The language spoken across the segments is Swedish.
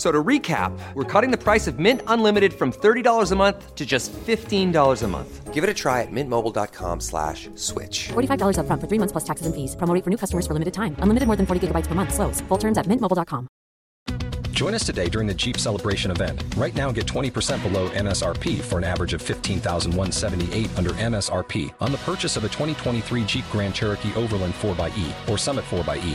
F- So to recap, we're cutting the price of Mint Unlimited from $30 a month to just $15 a month. Give it a try at mintmobile.com slash switch. $45 upfront for three months plus taxes and fees. Promo for new customers for limited time. Unlimited more than 40 gigabytes per month. Slows. Full terms at mintmobile.com. Join us today during the Jeep Celebration event. Right now, get 20% below MSRP for an average of 15178 under MSRP on the purchase of a 2023 Jeep Grand Cherokee Overland 4xE or Summit 4xE.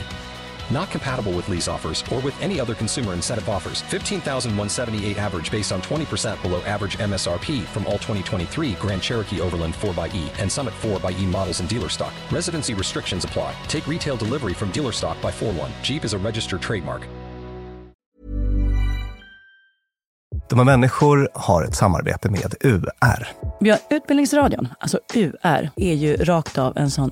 Not compatible with lease offers or with any other consumer incentive offers. 15,178 average based on 20% below average MSRP from all 2023 Grand Cherokee Overland 4xE and Summit 4xE models in dealer stock. Residency restrictions apply. Take retail delivery from dealer stock by 4 1. Jeep is a registered trademark. De här människor har ett samarbete med UR. Vi har Utbildningsradion, alltså UR, är ju rakt av en sån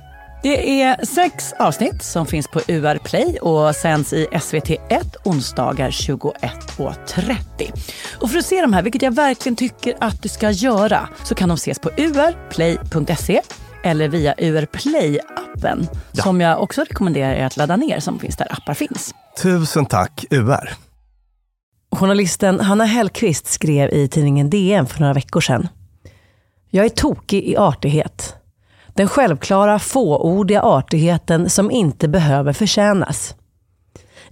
Det är sex avsnitt som finns på UR Play och sänds i SVT1 onsdagar 21.30. Och för att se de här, vilket jag verkligen tycker att du ska göra, så kan de ses på urplay.se eller via UR Play-appen Ja. som jag också rekommenderar er att ladda ner som finns där appar finns. Tusen tack UR. Journalisten Hanna Hellqvist skrev i tidningen DN för några veckor sedan. Jag är tokig i artighet. Den självklara fåordiga artigheten som inte behöver förtjänas.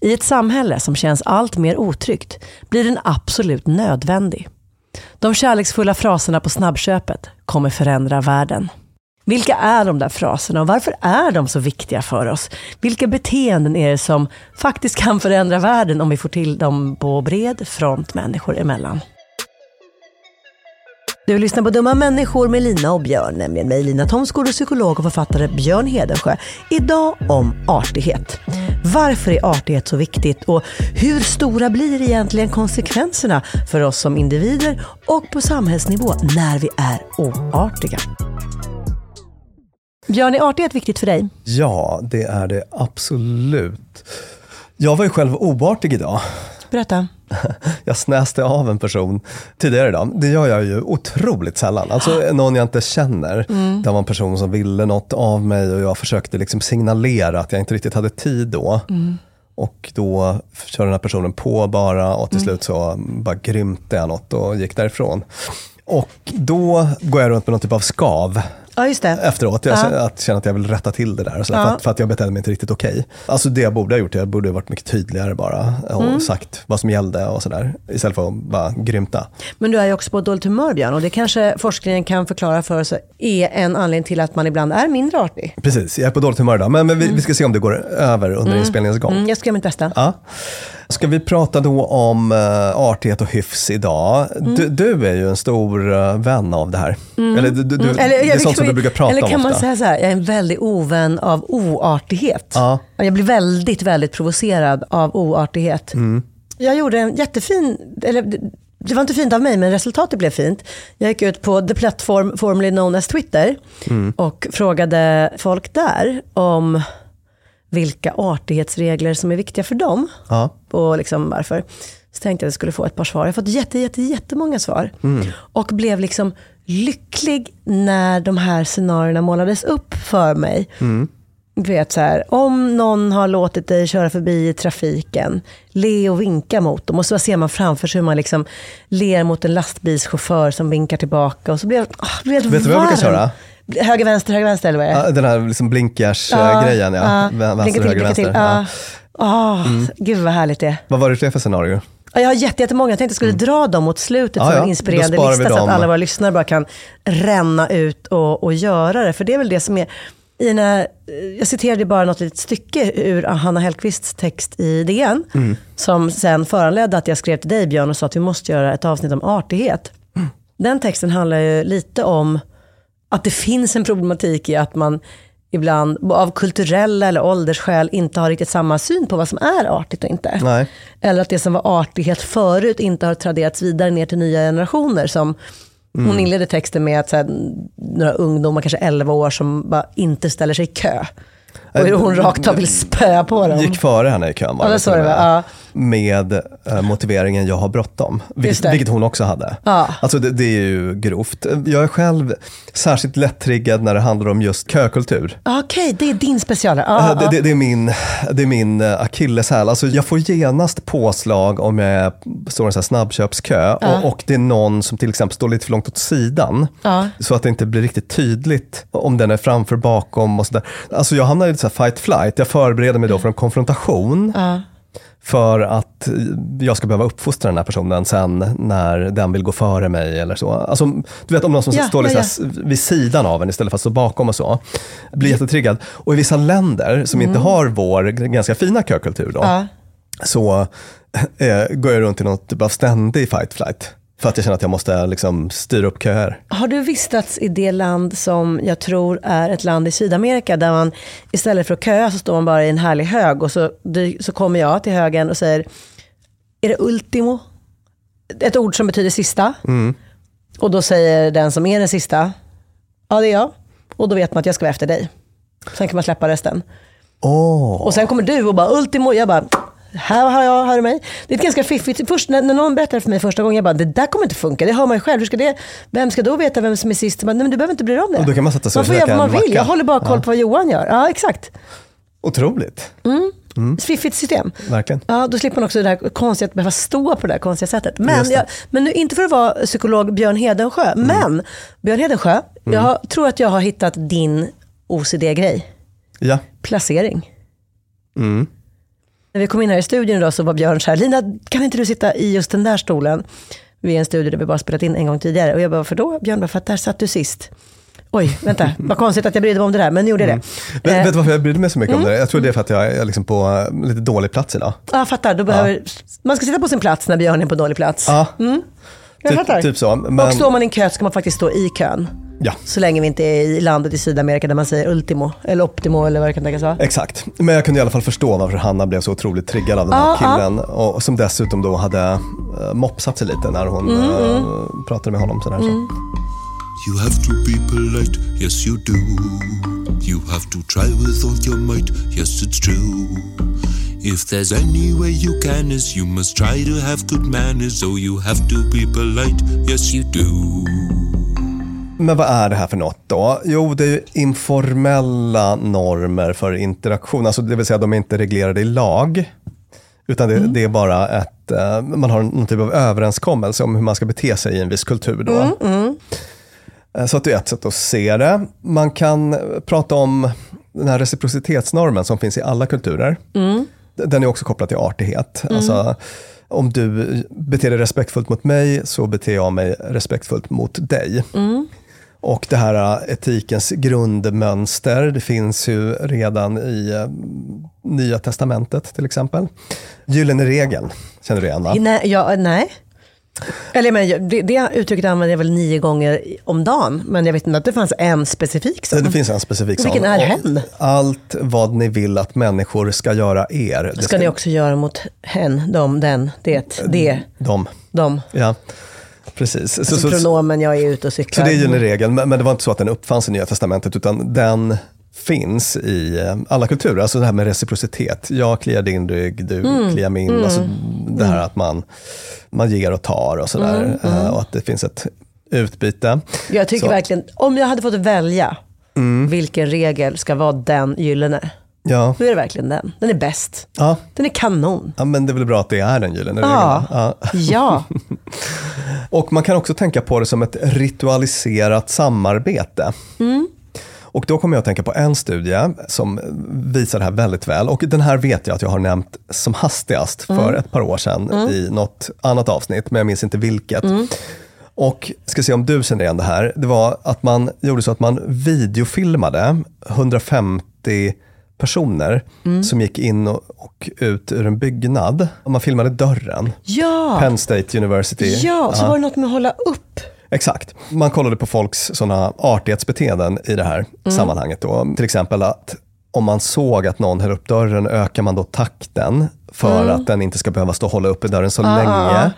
I ett samhälle som känns allt mer otryggt blir den absolut nödvändig. De kärleksfulla fraserna på snabbköpet kommer förändra världen. Vilka är de där fraserna och varför är de så viktiga för oss? Vilka beteenden är det som faktiskt kan förändra världen om vi får till dem på bred front människor emellan? Du lyssnar på Dumma människor med Lina och Björn, nämligen mig Lina Thomsgård och psykolog och författare Björn Hedensjö. Idag om artighet. Varför är artighet så viktigt och hur stora blir egentligen konsekvenserna för oss som individer och på samhällsnivå när vi är oartiga? Björn, är artighet viktigt för dig? Ja, det är det absolut. Jag var ju själv oartig idag. Berätta. Jag snäste av en person tidigare idag. Det gör jag ju otroligt sällan. Alltså någon jag inte känner. Det var en person som ville något av mig och jag försökte liksom signalera att jag inte riktigt hade tid då. Och då kör den här personen på bara och till slut så bara grymte jag något och gick därifrån. Och då går jag runt med någon typ av skav Ja, just det. efteråt. Jag Ja. känner, att känner att jag vill rätta till det där. och sådär, Ja. för, att, för att jag betedde mig inte riktigt okej. Alltså det jag borde ha gjort, jag borde ha varit mycket tydligare bara. Och Mm. sagt vad som gällde och sådär. Istället för att bara grymta. Men du är ju också på dåligt humör Björn och det kanske forskningen kan förklara för oss är en anledning till att man ibland är mindre artig. Precis, jag är på dåligt humör idag. Men, men vi, vi ska se om det går över under inspelningens gång. Mm, jag ska göra mitt bästa. Ja. Ska vi prata då om uh, artighet och hyfs idag? Mm. Du, du är ju en stor eh, vän av det här. Eller, du, du, det är sånt som du brukar prata eller om kan man ofta. säga så här, jag är en väldigt ovän av oartighet. Ja. Jag blir väldigt, väldigt provocerad av oartighet. Mm. Jag gjorde en jättefin, eller det var inte fint av mig, men resultatet blev fint. Jag gick ut på the platform formerly known as Twitter och frågade folk där om vilka artighetsregler som är viktiga för dem Ja. och liksom varför. Så tänkte jag att jag skulle få ett par svar. Jag har fått jätte, jätte, jättemånga svar. Och blev liksom lycklig när de här scenarierna målades upp för mig. Du vet så här, om någon har låtit dig köra förbi i trafiken, le och vinka mot dem. Och så ser man framför sig hur man liksom ler mot en lastbilschaufför som vinkar tillbaka. Och så blir jag, ah, blir jag Vet du vad jag brukar köra? Höger, vänster, höger, vänster eller vad är det? Ja, Den här liksom blinkers-grejen, ja. Blinka Vänster, till, höger, blinka till. vänster. Ja. Ja. Ah, Gud vad härligt det är. Vad var det för scenario? Ja, Jag har jätte- jättemånga. Jag tänkte jag skulle dra dem mot slutet Ja, ja. en inspirerande lista så att alla våra lyssnare bara kan ränna ut och, och göra det. För det är väl det som är, i den här, jag citerade bara något litet stycke ur Hanna Hellquists text i DN. Mm. Som sen föranledde att jag skrev till dig Björn och sa att vi måste göra ett avsnitt om artighet. Den texten handlar ju lite om att det finns en problematik i att man ibland av kulturella eller åldersskäl inte har riktigt samma syn på vad som är artigt och inte. Nej. Eller att det som var artighet förut inte har traderats vidare ner till nya generationer. Som Mm. Hon inledde texten med att så här, några ungdomar, kanske 11 år, som bara inte ställer sig i kö. Och hur hon rakt av vill spöa på dem. Gick före henne i kön var Ja, det så ja. Med eh, motiveringen jag har bråttom. Vilket, vilket hon också hade. Ja. Alltså det, det är ju grovt. Jag är själv särskilt lättriggad när det handlar om just kökultur. Ah, Okej, det är din specialare. Eh, Ah, det, ah. det, det är min, det är min eh, akilleshäl. Alltså jag får genast påslag om jag står i en sån här snabbköpskö och, och det är någon som till exempel står lite för långt åt sidan. Ja. Så att det inte blir riktigt tydligt om den är framför, bakom och sådär. Alltså jag hamnar i så fight flight. Jag förbereder mig då för en konfrontation. Ja. För att jag ska behöva uppfostra den här personen sen när den vill gå före mig eller så. Alltså, du vet om någon som Ja, står ja, så här vid sidan av en istället för att stå bakom och så. Blir jättetriggad. Och i vissa länder som inte har vår ganska fina kökultur då, Mm. Ja. så eh, går jag runt i någon typ av ständig fight flight. För att jag känner att jag måste liksom styra upp köer. Har du vistats i det land som jag tror är ett land i Sydamerika där man istället för att köa så står man bara i en härlig hög och så, så kommer jag till högen och säger, är det ultimo? Ett ord som betyder sista. Och då säger den som är den sista, ja det är jag. Och då vet man att jag ska vara efter dig. Sen kan man släppa resten. Åh, Och sen kommer du och bara ultimo, jag bara här har jag, här är mig. Det är ett ganska fiffigt, först när, när någon berättar för mig första gången, jag bara det där kommer inte funka, det hör man ju själv. Hur ska det, vem ska då veta vem som är sist? Jag Bara, Nej, men du behöver inte bry dig om det. Och då kan man sätta sig och får göra vad man vill, macka. jag håller bara koll på vad Johan gör. Ja, exakt. otroligt. Fiffigt system. Verkligen. Ja, då slipper man också det där konstiga att behöva stå på det där konstiga sättet. Men, jag, men nu, inte för att vara psykolog Björn Hedensjö, Mm. men Björn Hedensjö, jag har, tror att jag har hittat din OCD-grej. Ja. Placering. Mm. När vi kom in här i studion idag så var Björn så här, Lina kan inte du sitta i just den där stolen? Vi är en studio där vi bara spelat in en gång tidigare. Och jag bara, varför då? Björn bara, för att där satt du sist. Oj, vänta, vad konstigt att jag brydde mig om det där, men nu gjorde jag det. Vet, Eh, vet du varför jag brydde mig så mycket om det? Jag tror det är för att jag är liksom på eh, lite dålig plats idag. Ja, jag fattar. Då behöver, Man ska sitta på sin plats när Björn är på dålig plats. Ja, jag typ, fattar. typ så. Och Men, står man i en kö ska man faktiskt stå i kön. ja, Så länge vi inte är i landet i Sydamerika där man säger ultimo, eller optimo eller vad det kan tänkas vara. exakt. Men jag kunde i alla fall förstå varför Hanna blev så otroligt triggad av den här ja. killen. Och, som dessutom då hade uh, mopsat sig lite när hon Mm, eh, pratade med honom. Sådär, så. You have to be polite, yes you do. You have to try with all your might, yes it's true. If there's any way you can is you must try to have good manners, so you have to be polite, yes you do. Men vad är det här för något då? Jo, det är ju informella normer för interaktion. Alltså, det vill säga de är inte reglerade i lag. Utan det, det är bara ett, eh, man har någon typ av överenskommelse om hur man ska bete sig i en viss kultur. Då. Eh, Så att det är ett sätt att se det. Man kan prata om den här reciprocitetsnormen som finns i alla kulturer. Den är också kopplad till artighet. Alltså, om du beter dig respektfullt mot mig så beter jag mig respektfullt mot dig. Och det här eh, etikens grundmönster, det finns ju redan i eh, Nya Testamentet till exempel. Gyllene regeln, känner du igen va? Nej, ja, nej. Eller men, det, det uttrycket använder jag väl nio gånger om dagen, men jag vet inte att det fanns en specifik sån. Det finns en specifik Vilken sån. är Och hen? Allt vad ni vill att människor ska göra er. det ska ni också göra mot hen, dem, den, det, det, De. dem. Ja, precis. Så, Alltså så, så, pronomen, jag är ute och så cyklar. det är ju en regel, men, men det var inte så att den uppfanns i Nya Testamentet, utan den finns i eh, alla kulturer. Alltså det här med reciprocitet. Jag kliar din rygg, du Mm. kliar min. Alltså det här att man, man ger och tar och sådär. Mm, eh, Och att det finns ett utbyte. Jag tycker Så- verkligen, om jag hade fått välja vilken regel ska vara den gyllene, Ja, då är det verkligen den. Den är bäst. ja. Den är kanon. ja, men det är väl bra att det är den gyllene regeln. Ja. va? Ja. Ja. Och man kan också tänka på det som ett ritualiserat samarbete. Och då kommer jag att tänka på en studie som visar det här väldigt väl. Och den här vet jag att jag har nämnt som hastigast för ett par år sedan i något annat avsnitt, men jag minns inte vilket. Och ska se om du känner igen det här. Det var att man gjorde så att man videofilmade 150 personer som gick in och, och ut ur en byggnad. Och man filmade dörren. Ja. Penn State University. ja, så var det något med att hålla upp. Exakt. Man kollade på folks såna artighetsbeteenden i det här sammanhanget. Då. Till exempel att om man såg att någon höll upp dörren, ökar man då takten för att den inte ska behöva stå och hålla uppe dörren så länge.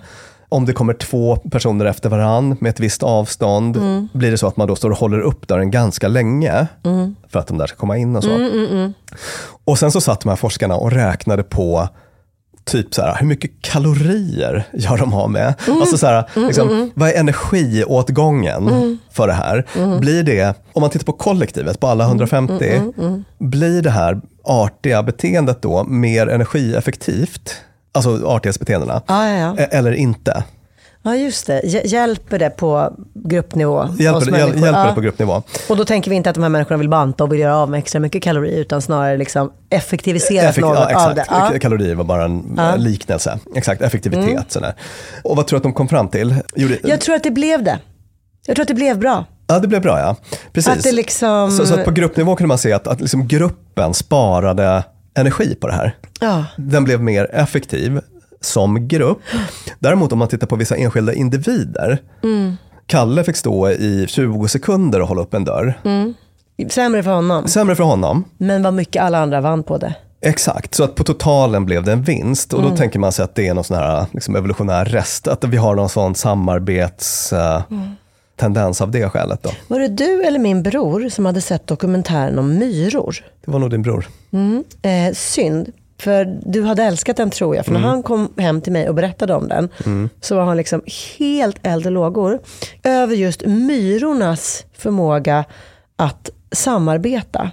Om det kommer två personer efter varann med ett visst avstånd, blir det så att man då står och håller upp dörren ganska länge för att de där ska komma in och så. Och sen så satt de här forskarna och räknade på typ så här, hur mycket kalorier gör de av med? Alltså så här, liksom, Vad är energiåtgången för det här? Blir det, om man tittar på kollektivet, på alla 150, blir det här artiga beteendet då mer energieffektivt? Alltså artighetsbeteendena. Ja, ja, ja. E- Eller inte? Ja just det. Hj- Hjälper det på gruppnivå? Hjälper, hjäl, hjälper Ja. det på gruppnivå? Och då tänker vi inte att de här människorna vill banta och vill göra av med extra mycket kalorier, utan snarare liksom effektiviserat Effekt- något ja, av det. Ja. Kalorier var bara en eh, liknelse. Exakt, effektivitet. sådär. Och vad tror du att de kom fram till? Gjorde, Jag tror att det blev det. Jag tror att det blev bra. Ja, det blev bra ja. Precis. Liksom... Så, så att på gruppnivå kunde man se att, att liksom gruppen sparade energi på det här. Ja. Den blev mer effektiv som grupp. Däremot om man tittar på vissa enskilda individer. Mm. Kalle fick stå i 20 sekunder och hålla upp en dörr. Mm. Sämre för honom. Sämre för honom. Men vad mycket alla andra vann på det. Exakt, så att på totalen blev det en vinst. Och Mm. då tänker man sig att det är någon sån här liksom evolutionär rest. Att vi har någon sån samarbets... eh, Mm. tendens av det skälet. Då. Var det du eller min bror som hade sett dokumentären om myror? Det var nog din bror. Eh, synd, för du hade älskat den tror jag. För Mm. när han kom hem till mig och berättade om den så var han liksom helt eld och lågor över just myrornas förmåga att samarbeta.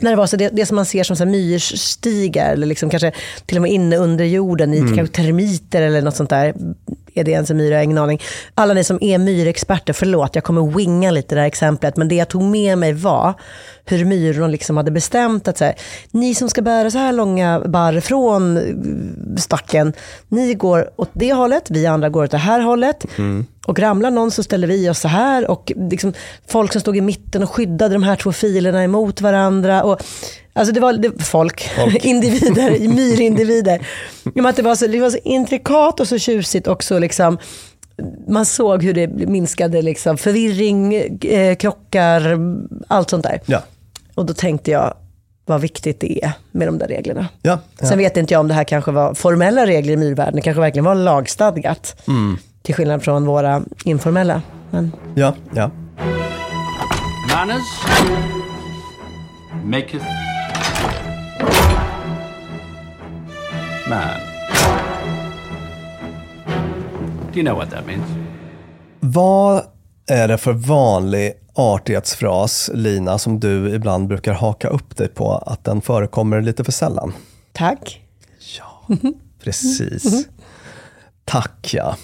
När det var så det, det som man ser som så myrstigar eller liksom kanske till och med inne under jorden i kanske termiter eller något sånt där. Är det ens en myra? Jag har ingen aning. Alla ni som är myrexperter, förlåt jag kommer winga lite det här exemplet. Men det jag tog med mig var hur myrorna liksom hade bestämt att så här, ni som ska bära så här långa barr från eh, stacken, ni går åt det hållet, vi andra går åt det här hållet. Och ramlar någon så ställer vi oss så här. Och liksom, folk som stod i mitten och skyddade de här två filerna emot varandra. Och, alltså det var det, folk, individer, myrindivider. Men att det, var så, det var så intrikat och så tjusigt också. Liksom, man såg hur det minskade liksom, förvirring, eh, krockar, allt sånt där. Ja. Och då tänkte jag, vad viktigt det är med de där reglerna. Ja, ja. Sen vet inte jag om det här kanske var formella regler i myrvärlden. Det kanske verkligen var lagstadgat. Mm. Till skillnad från våra informella. Men ja, ja. Manners maketh man. Do you know what that means? Vad är det för vanlig artighetsfras, Lina, som du ibland brukar haka upp dig på att den förekommer lite för sällan? tack. Precis. Tack ja.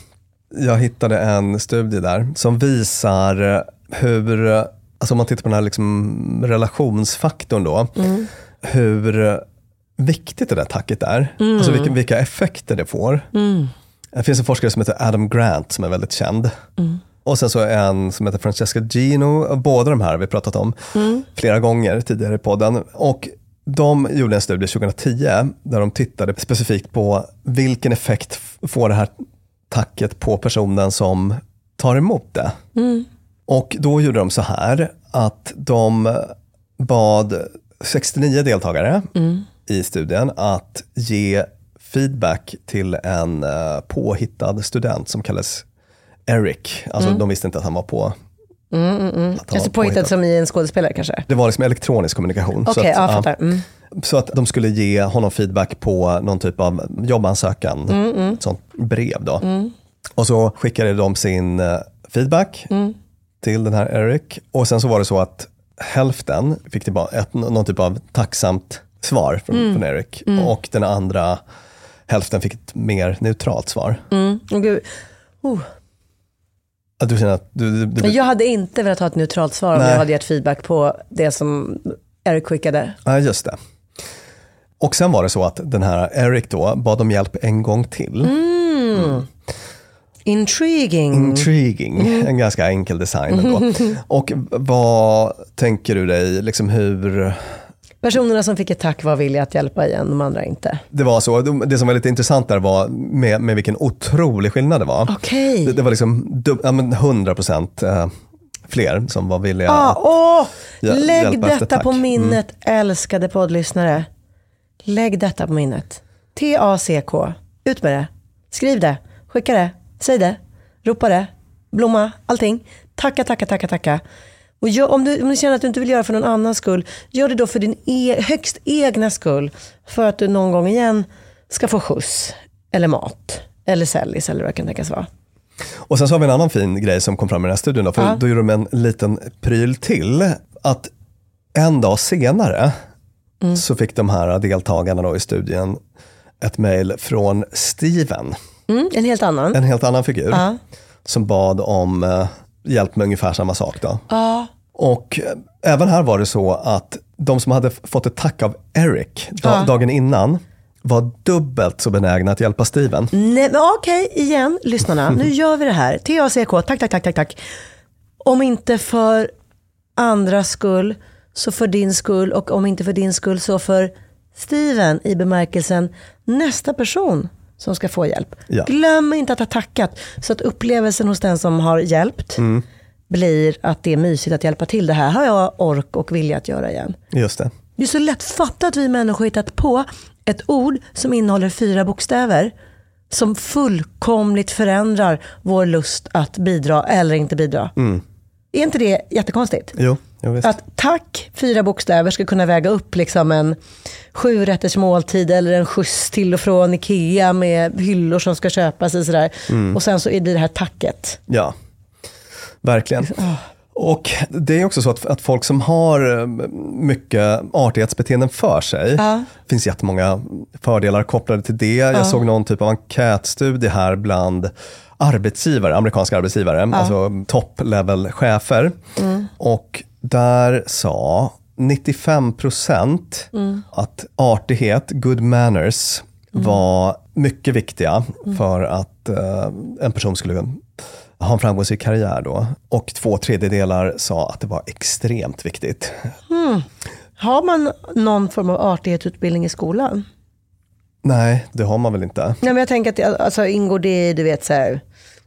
Jag hittade en studie där som visar hur, alltså om man tittar på den här liksom relationsfaktorn då, hur viktigt det där tacket är. Alltså vilka, vilka effekter det får. Det finns en forskare som heter Adam Grant som är väldigt känd. Och sen så en som heter Francesca Gino, båda de här har vi pratat om flera gånger tidigare i podden. Och de gjorde en studie 2010 där de tittade specifikt på vilken effekt får det här tacket på personen som tar emot det. Och då gjorde de så här att de bad 69 deltagare i studien att ge feedback till en eh, påhittad student som kallas Eric. Alltså de visste inte att han var på. Att han var Alltså påhittad som i en skådespelare kanske? Det var liksom elektronisk kommunikation. Okej, så, att, ja, ja. Mm. så att de skulle ge honom feedback på någon typ av jobbansökan, Mm, ett sånt brev då. Och så skickade de sin eh, feedback Mm. till den här Eric. Och sen så var det så att hälften fick tillbaka ett, någon typ av tacksamt svar från, Mm. från Eric. Och den andra hälften fick ett mer neutralt svar. Mm. Gud. Oh. Att du känner att du, du, du, Men jag hade inte velat ha ett neutralt svar om Nej. jag hade gett feedback på det som Eric skickade. Ja, just det. Och sen var det så att den här Eric då bad om hjälp en gång till. Intriguing. Intriguing, Mm. en ganska enkel design ändå. Och vad tänker du dig, liksom hur, Personerna som fick ett tack var villiga att hjälpa igen, de andra inte. det var så, det som var lite intressant där var med, med vilken otrolig skillnad det var. Okej. Det, det var liksom ja, men 100% eh, fler som var villiga. Ah, att- åh, lägg hjälpa efter detta på minnet, älskade poddlyssnare. Lägg detta på minnet. T-A-C-K. Ut med det. Skriv det. Skicka det. Säg det. Ropa det. Blomma. Allting. Tacka, tacka, tacka, tacka. Och gör, om, du, om du känner att du inte vill göra för någon annans skull, gör det då för din e- högst egna skull. För att du någon gång igen ska få skjuts. Eller mat. Eller sällis eller vad det kan tänkas vara. Och sen så har vi en annan fin grej som kom fram i den här studien. Då, för Ja. då gjorde de en liten pryl till. Att en dag senare Mm. så fick de här deltagarna då i studien ett mejl från Steven. Mm, en helt annan. En helt annan figur. Ja. Som bad om eh, hjälp med ungefär samma sak. Då. Ja. Och eh, även här var det så att de som hade fått ett tack av Eric Ja. dagen innan var dubbelt så benägna att hjälpa Steven. Nej, men okej, igen, lyssnarna. Nu gör vi det här. T-A-C-K, tack, tack, tack, tack, tack. Om inte för andras skull, så för din skull. Och om inte för din skull, så för Steven i bemärkelsen nästa person som ska få hjälp. Ja. Glöm inte att ha tackat. Så att upplevelsen hos den som har hjälpt blir att det är mysigt att hjälpa till. Det här har jag ork och vilja att göra igen. Just det. Det är så lätt fattat att vi människor hittat på ett ord som innehåller fyra bokstäver som fullkomligt förändrar vår lust att bidra eller inte bidra. Är inte det jättekonstigt? Jo, visst. Att tack, fyra bokstäver, ska kunna väga upp liksom en sju rätters måltid eller en skjuts till och från Ikea med hyllor som ska köpas och sådär. Och sen så är det det här tacket. Ja, verkligen. Och det är också så att, att folk som har eh, mycket artighetsbeteenden för sig, Ja. finns jättemånga fördelar kopplade till det. Jag såg någon typ av enkätstudie här bland arbetsgivare, amerikanska arbetsgivare, alltså top-level-chefer. Och där sa 95 procent att artighet, good manners, var mycket viktiga för att eh, en person skulle ha en framgångsrik karriär då. Och två tredjedelar sa att det var extremt viktigt. Har man någon form av artighetsutbildning i skolan? Nej, det har man väl inte. Nej, men jag tänker att alltså, ingår det i, du vet, så här,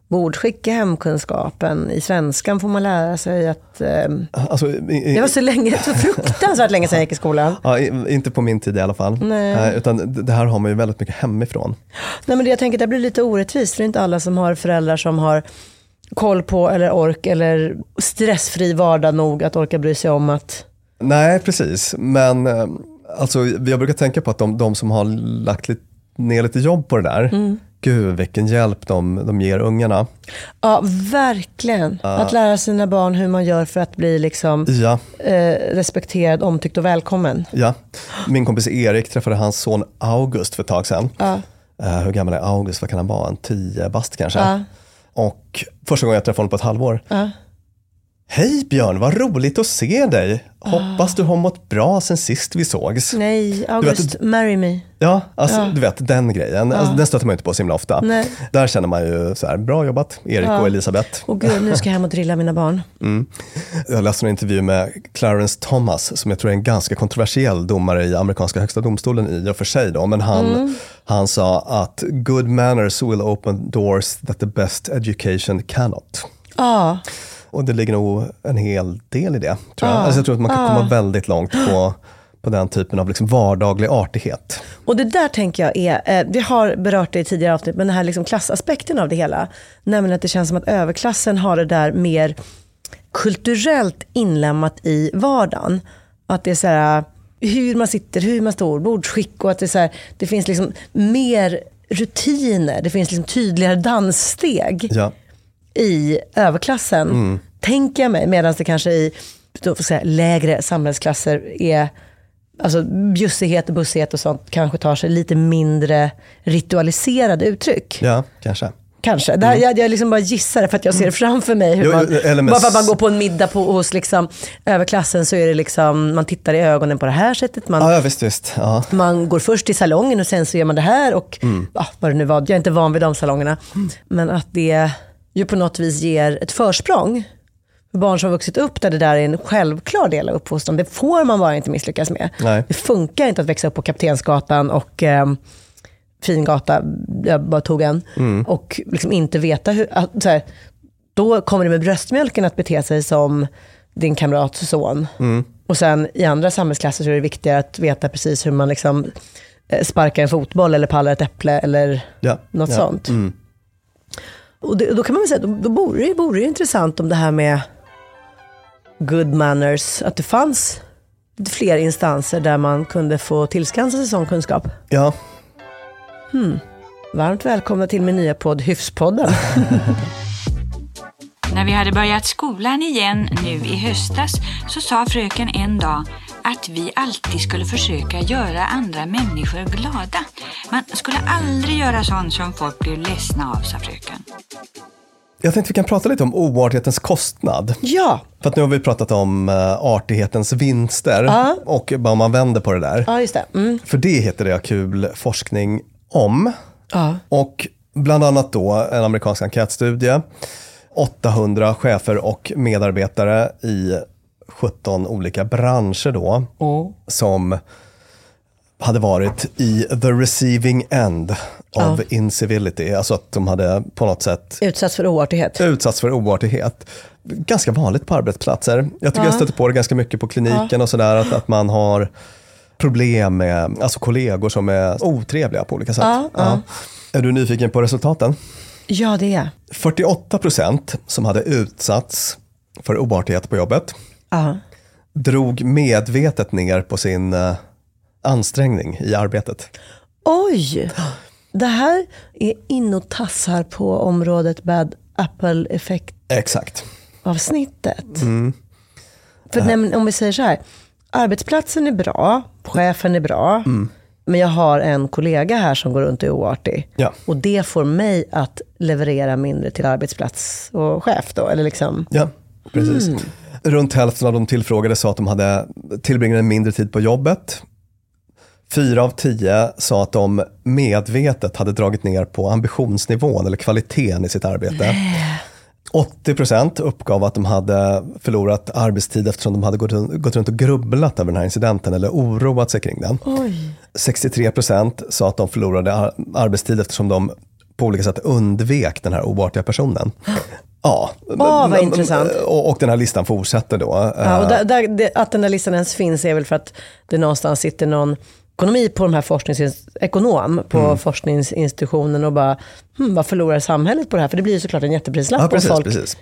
bordskick i hemkunskapen? I svenskan får man lära sig att... ehm, Alltså, i, i, det var så, länge, så fruktansvärt länge sedan jag gick i skolan. ja, inte på min tid i alla fall. Nej. utan det- det här har man ju väldigt mycket hemifrån. Nej, men det, jag tänker att det blir lite orättvist. För det är inte alla som har föräldrar som har koll på eller ork eller stressfri vardag nog att orka bry sig om att... Nej, precis. Men eh, alltså, jag brukar tänka på att de, de som har lagt lite, ner lite jobb på det där, Mm. Gud vilken hjälp de, de ger ungarna. Ja, verkligen. Att lära sina barn hur man gör för att bli liksom, Ja, eh, respekterad, omtyckt och välkommen. ja. Min kompis Erik träffade hans son August för ett tag sedan. Ja. Eh, hur gammal är August? Vad kan han vara? En tio bast kanske? Och första gången jag träffade honom på ett halvår. Hej Björn, vad roligt att se dig. Hoppas du har mått bra sen sist vi sågs. Nej, August, marry me. Ja, alltså, du vet den grejen. Alltså, den stöter man inte på så himla ofta. Nej. Där känner man ju så här, bra jobbat Erik och Elisabeth. Och gud, nu ska jag hem och drilla mina barn. Jag läste en intervju med Clarence Thomas som jag tror är en ganska kontroversiell domare i amerikanska högsta domstolen i och för sig. Då. Men han, han sa att good manners will open doors that the best education cannot. Ja, Och det ligger nog en hel del i det. Tror jag. Alltså jag tror att man kan komma väldigt långt på, på den typen av liksom vardaglig artighet. och det där tänker jag är, eh, vi har berört det i tidigare avsnitt, men den här liksom klassaspekten av det hela. Nämligen att det känns som att överklassen har det där mer kulturellt inlämnat i vardagen. Att det är så här, hur man sitter, hur man står, bordsskick och att det, är så här, det finns liksom mer rutiner, det finns liksom tydligare danssteg Ja. I överklassen, tänker jag mig. Medan det kanske i då säga, lägre samhällsklasser är, alltså bjussighet och bussighet och sånt kanske tar sig lite mindre ritualiserade uttryck. ja, kanske. Kanske. Det här, jag, jag liksom bara gissar för att jag ser framför mig hur Jo, man, med bara för att man går på en middag på, hos liksom, överklassen så är det liksom, man tittar i ögonen på det här sättet. Man, Ja, visst, visst. Ja. man går först till salongen och sen så gör man det här och ja, vad det nu var, jag är inte van vid de salongerna. Men att det ju på något vis ger ett försprång för barn som har vuxit upp där det där är en självklar del av uppfostran. Det får man bara inte misslyckas med. Nej. Det funkar inte att växa upp på Kaptensgatan och eh, Fingata, jag bara tog en, och liksom inte veta hur, att, så här, då kommer det med bröstmjölken att bete sig som din kamrats son. Och sen i andra samhällsklasser så är det viktigare att veta precis hur man liksom eh, sparkar en fotboll eller pallar ett äpple eller Ja, något ja, sånt. Och det, då kan man väl säga, då, då vore det, vore det intressant om det här med good manners, att det fanns fler instanser där man kunde få tillskansa sig sån kunskap. Ja, Varmt välkomna till min nya podd Hyfspodden. När vi hade börjat skolan igen nu i höstas så sa fröken en dag att vi alltid skulle försöka göra andra människor glada. Man skulle aldrig göra sånt som folk blir ledsna av, sa fröken. jag tänkte vi kan prata lite om oartighetens kostnad. ja, För att nu har vi pratat om uh, artighetens vinster Ja. och bara om man vänder på det där. ja just det. Mm. För det heter det kul forskning om. Ja. Och bland annat då en amerikansk enkätstudie. 800 chefer och medarbetare i 17 olika branscher då. Som hade varit i the receiving end of incivility. Alltså att de hade på något sätt Utsatts för oartighet. utsatts för oartighet. Ganska vanligt på arbetsplatser. Jag tycker jag stöter på det ganska mycket på kliniken och sådär. Att, att man har problem med alltså kollegor som är otrevliga på olika sätt. Ja, ja. Är du nyfiken på resultaten? Ja, det är 48 procent som hade utsatts för oartighet på jobbet ja. drog medvetet ner på sin eh, ansträngning i arbetet. Oj! Det här är in och tassar på området bad apple-effekt-avsnittet. Exakt. För nej, om vi säger så här, arbetsplatsen är bra, chefen är bra, men jag har en kollega här som går runt och är oartig. Ja. Och det får mig att leverera mindre till arbetsplats och chef då, eller liksom. Ja, precis. Mm. Runt hälften av de tillfrågade sa att de hade tillbringade mindre tid på jobbet. Fyra av tio sa att de medvetet hade dragit ner på ambitionsnivån eller kvaliteten i sitt arbete. 80% uppgav att de hade förlorat arbetstid eftersom de hade gått runt, och grubblat över den här incidenten eller oroat sig kring den. Oj. 63% sa att de förlorade ar- arbetstid eftersom de på olika sätt undvek den här oartiga personen. Ja, vad men- intressant. Och, och den här listan fortsätter då. Ja, och Eh, där, där, det, att den här listan ens finns är väl för att det någonstans sitter någon ekonomi på de här forsknings, ekonom på Mm. forskningsinstitutionen och bara, hm, vad förlorar samhället på det här? För det blir ju såklart en jätteprislapp ja, precis, om folk precis.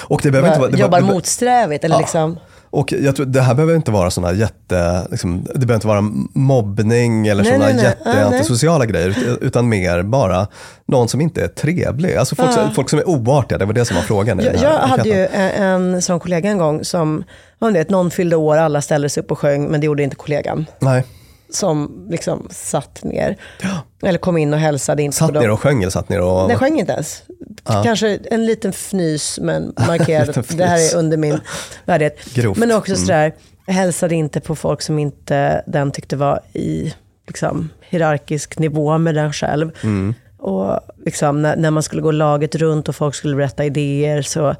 Och det behöver inte vara, det jobbar var- det- motsträvigt. Eller Ja. liksom, Och jag tror, det här behöver inte vara sådana jätte, liksom, det behöver inte vara mobbning eller Nej, sådana nej, nej. jätte Ja, nej. antisociala grejer, ut- utan mer bara någon som inte är trevlig. Alltså folk, som, folk som är oartiga, det var det som var frågan. jag, jag hade ju en, en sån kollega en gång som, man vet, någon fyllde år, alla ställde sig upp och sjöng, men det gjorde inte kollegan. Nej, Som liksom satt ner. Eller kom in och hälsade. Inte satt ner och sjöng eller satt ner och... Nej, sjöng inte ens. Kanske en liten fnys men markerad att det här är under min värdighet. Grovt. Men också Mm. sådär, hälsade inte på folk som inte den tyckte var i liksom, hierarkisk nivå med den själv. Mm. Och liksom, när, när man skulle gå laget runt och folk skulle berätta idéer så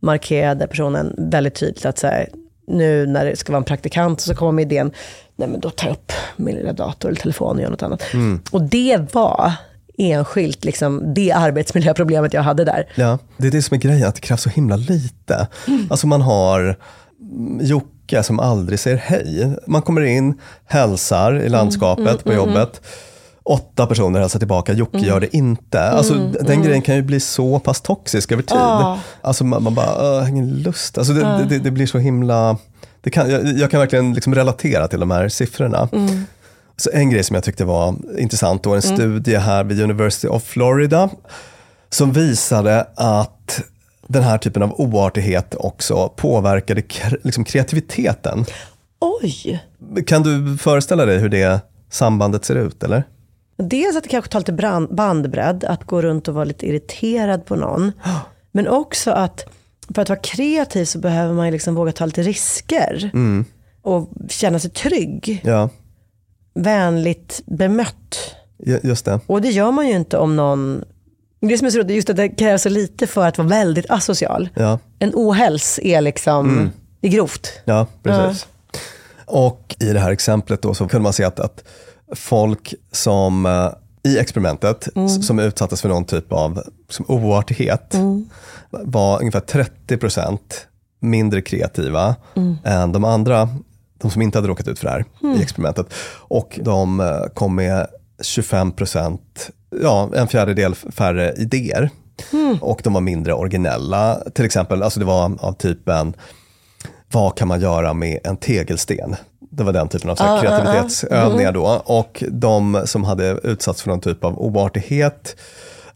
markerade personen väldigt tydligt att så här, nu när det ska vara en praktikant så kommer med idén, nej men då tar jag upp min lilla dator eller telefon och gör något annat. Mm. Och det var enskilt liksom, det arbetsmiljöproblemet jag hade där. Ja, det är det som är grejen, att det krävs så himla lite. Alltså man har mm, Jocke som aldrig säger hej. Man kommer in, hälsar i landskapet på jobbet. Åtta personer hälsar tillbaka, Jocke gör det inte. Alltså, den grejen kan ju bli så pass toxisk över tid. Ja. Alltså man, man bara, "Åh, ingen lust. Alltså det, det, det blir så himla... Det kan, jag, jag kan verkligen liksom relatera till de här siffrorna. Så en grej som jag tyckte var intressant, då en studie här vid University of Florida som visade att den här typen av oartighet också påverkade liksom kreativiteten. Oj! Kan du föreställa dig hur det sambandet ser ut? eller? Dels att det kanske tar lite brand, bandbredd, att gå runt och vara lite irriterad på någon. Men också att för att vara kreativ så behöver man liksom våga ta lite risker. Och känna sig trygg, Ja, vänligt bemött. ju- just det. Och det gör man ju inte om någon... Det som är så roligt just att det krävs så lite för att vara väldigt asocial. Ja, En ohäls är liksom, det är grovt. ja precis. Och i det här exemplet då så kunde man se att, att folk som eh, i experimentet s- som utsattes för någon typ av som oartighet var ungefär 30% mindre kreativa än de andra, de som inte hade råkat ut för det här i experimentet. Och de eh, kom med 25%, ja en fjärdedel färre idéer. Och de var mindre originella. Till exempel, alltså det var av typen, vad kan man göra med en tegelsten? Det var den typen av så här, kreativitetsövningar då. Och de som hade utsatts för någon typ av oartighet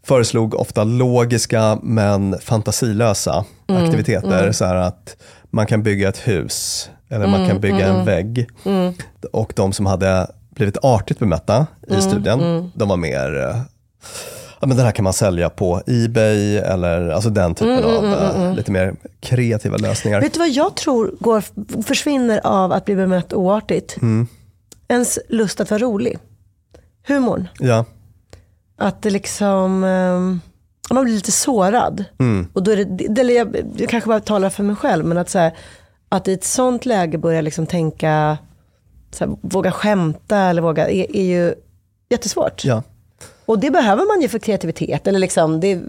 föreslog ofta logiska men fantasilösa aktiviteter. Så här att man kan bygga ett hus eller man kan bygga en vägg. Och de som hade blivit artigt bemötta i studien, de var mer eh, Ja, men den här kan man sälja på Ebay eller alltså den typen av eh, lite mer kreativa lösningar. Vet du vad jag tror går, försvinner av att bli bemött oartigt? Ens lust att vara rolig. Humorn. Ja, Att det liksom, ehm, man blir lite sårad. Och då är det, det, jag, jag kanske bara talar för mig själv, men att, så här, att i ett sånt läge börja liksom tänka, så här, våga skämta eller våga, är, är ju jättesvårt. ja. Och det behöver man ju för kreativitet. Eller liksom, det,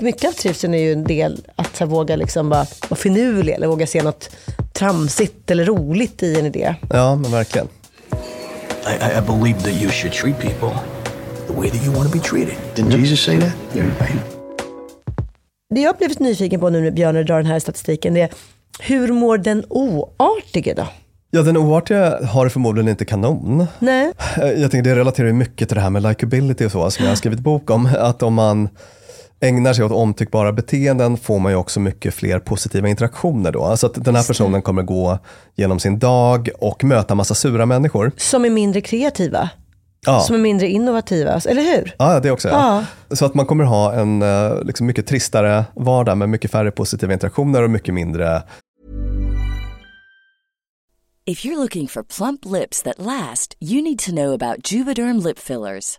mycket av trivseln är ju en del att så här, våga liksom bara vara finurlig eller våga se något tramsigt eller roligt i en idé. ja, men verkligen. I, I- believe that you should treat people the way that you want to be treated. Didn't Jesus say that? Right. Det jag har blivit nyfiken på nu när Björn drar den här statistiken, det är hur mår den oartige då? Ja, den oartiga har förmodligen inte kanon. Nej. Eh, Jag tänker det relaterar ju mycket till det här med likability och så, som jag har skrivit bok om. Att om man ägnar sig åt omtyckbara beteenden får man ju också mycket fler positiva interaktioner då. Alltså att den här personen kommer gå genom sin dag och möta massa sura människor. Som är mindre kreativa, Ja, som är mindre innovativa, eller hur? ja det också. Ja. Så att man kommer ha en eh, liksom mycket tristare vardag med mycket färre positiva interaktioner och mycket mindre If you're looking for plump lips that last, you need to know about Juvederm lip fillers.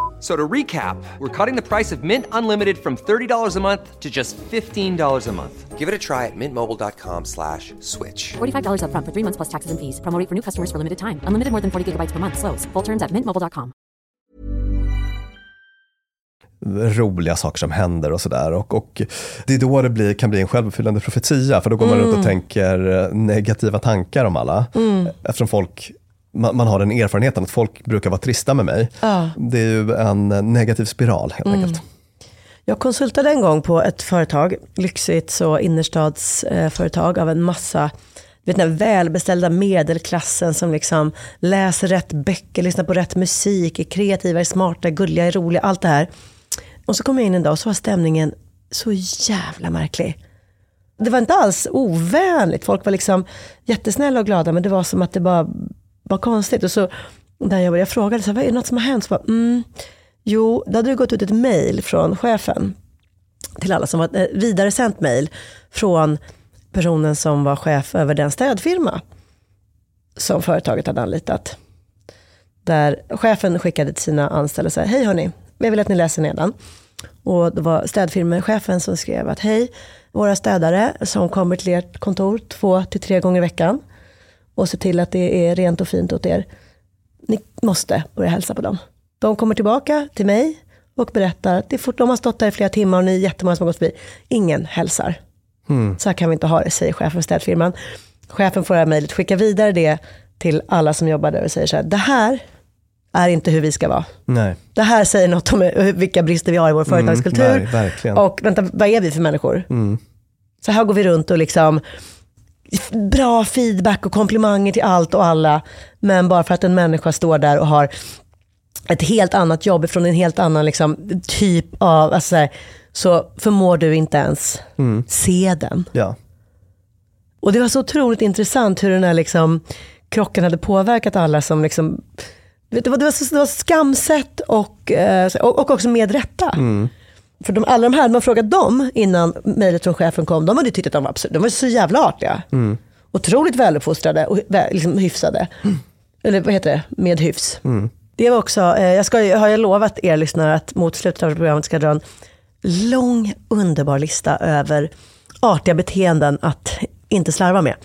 So to recap, we're cutting the price of Mint Unlimited from $30 a month to just $15 a month. Give it a try at mintmobile.com slash switch. $45 upfront for three months plus taxes and fees. Promo rate for new customers for limited time. Unlimited more than 40 gigabytes per month. Slows. Full terms at mintmobile.com. roliga saker som händer och sådär. Och, och det är då det blir, kan bli en självuppfyllande profetia, för då går man runt och tänker eh, negativa tankar om alla. Eftersom folk, man, man har den erfarenheten att folk brukar vara trista med mig. Det är ju en negativ spiral helt enkelt. Jag konsultade en gång på ett företag, lyxigt så innerstadsföretag av en massa vet, den välbeställda medelklassen som liksom läser rätt böcker, lyssnar på rätt musik, är kreativa, är smarta, är gulliga, är roliga, allt det här. Och så kom jag in en dag och så var stämningen så jävla märklig. Det var inte alls ovänligt, folk var liksom jättesnälla och glada men det var som att det bara vad konstigt. Och så där jag, jag frågade, så här, vad är det något som har hänt? Så bara, mm, jo, då hade det gått ut ett mejl från chefen till alla som var vidare vidaresänt mejl från personen som var chef över den städfirma som företaget hade anlitat. Där chefen skickade till sina anställda och sa, hej hörni, jag vill att ni läser nedan. Och det var städfirmechefen som skrev att hej, våra städare som kommer till ert kontor två till tre gånger i veckan och ser till att det är rent och fint åt er. Ni måste börja hälsa på dem. De kommer tillbaka till mig och berättar att det fort, de har stått där i flera timmar och ni är jättemånga som har gått förbi. Ingen hälsar. Så här kan vi inte ha det, säger chefen för städfirman. Chefen får det här mejlet, skickar vidare det till alla som jobbar där och säger så här, det här är inte hur vi ska vara. Nej. Det här säger något om vilka brister vi har i vår företagskultur. ver- verkligen. och vänta, vad är vi för människor? Så här går vi runt och liksom, bra feedback och komplimanger till allt och alla. Men bara för att en människa står där och har ett helt annat jobb från en helt annan liksom, typ av, alltså så, här, så förmår du inte ens se den. Ja. Och det var så otroligt intressant hur den här liksom, krocken hade påverkat alla som liksom, vet du vad, det, var, så- det var skamset och, eh, och, och också med rätta. För de, alla de här, man frågat dem innan mejlet från chefen kom, de hade tyckt att de var, absolut, de var så jävla artiga. Otroligt väluppfostrade och liksom hyfsade. Eller vad heter det, med hyfs. Det var också, eh, jag ska, har jag lovat er lyssnare att mot slutet av programmet ska jag dra en lång underbar lista över artiga beteenden att inte slarva med.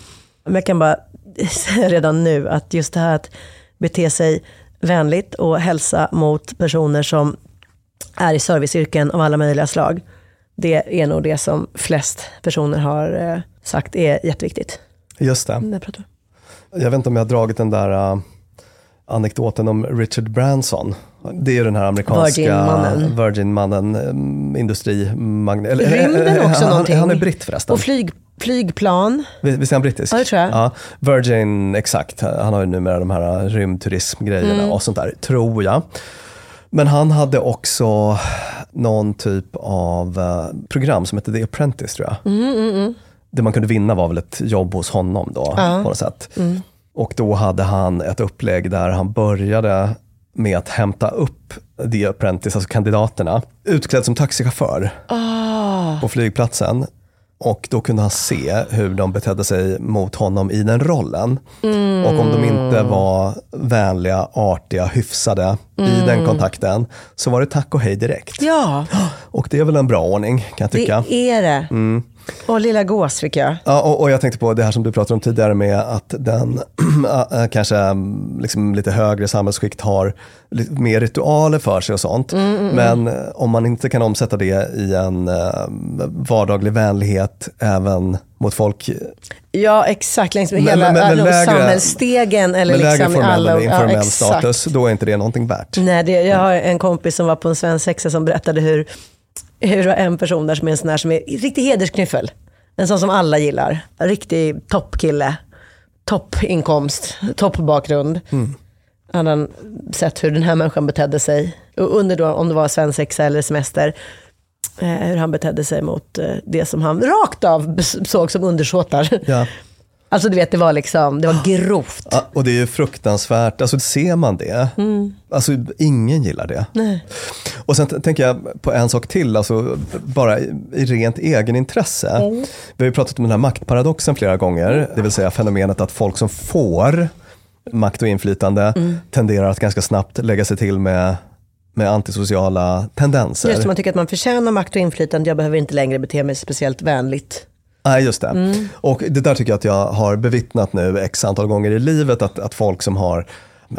Men jag kan bara säga redan nu att just det här att bete sig vänligt och hälsa mot personer som är i serviceyrken av alla möjliga slag. Det är nog det som flest personer har eh, sagt är jätteviktigt. Just det. Jag vet inte om jag har dragit den där uh, anekdoten om Richard Branson. Det är ju den här amerikanska Virgin-mannen. Um, industrimagnet. eller- Rymden eh, också han, någonting. Han är britt förresten. Och flyg, flygplan. Vi- Visst är han brittisk? Ja, det tror jag. Ja, Virgin, exakt. Han har ju numera de här rymdturismgrejerna Mm. och sånt där, tror jag. Men han hade också någon typ av uh, program som hette The Apprentice, tror jag. Mm, Det man kunde vinna var väl ett jobb hos honom då, på något sätt. Mm. Och då hade han ett upplägg där han började med att hämta upp The Apprentice, alltså kandidaterna, utklädd som taxichaufför Ah. på flygplatsen. Och då kunde han se hur de betedde sig mot honom i den rollen. Och om de inte var vänliga, artiga, hyfsade i den kontakten, så var det tack och hej direkt. Ja, Och det är väl en bra ordning, kan jag det tycka. är det. Och lilla gås fick jag. Ja, och, och jag tänkte på det här som du pratade om tidigare med att den äh, kanske mm, liksom lite högre samhällsskikt har mer ritualer för sig och sånt. Men eh, om man inte kan omsätta det i en äh, vardaglig vänlighet även mot folk Ja, exakt. Längs med Men- hela men- men äh, lägre- samhällsstegen. Eller med lägre liksom formell alla, eller informell ja, status, då är inte det någonting värt. Nej, det, jag har en kompis som var på en svensexa som berättade hur, hur en person där som är en sån här som är riktig hedersknyffel. En sån som alla gillar. En riktig toppkille. Toppinkomst, toppbakgrund. hade han sett hur den här människan betedde sig. Och under då, om det var svensexa eller semester, eh, hur han betedde sig mot eh, det som han rakt av såg som undersåtar. Ja. Alltså du vet, det var liksom, det var grovt. Ja, och det är ju fruktansvärt, alltså ser man det, Mm. alltså ingen gillar det. Nej. Och sen tänker jag på en sak till, alltså bara i, i rent egenintresse. Mm. Vi har ju pratat om den här maktparadoxen flera gånger, det vill säga fenomenet att folk som får makt och inflytande Mm. tenderar att ganska snabbt lägga sig till med, med antisociala tendenser. Just det, man tycker att man förtjänar makt och inflytande, jag behöver inte längre bete mig speciellt vänligt. Nej, just det. Mm. Och det där tycker jag att jag har bevittnat nu x antal gånger i livet, att, att folk som har,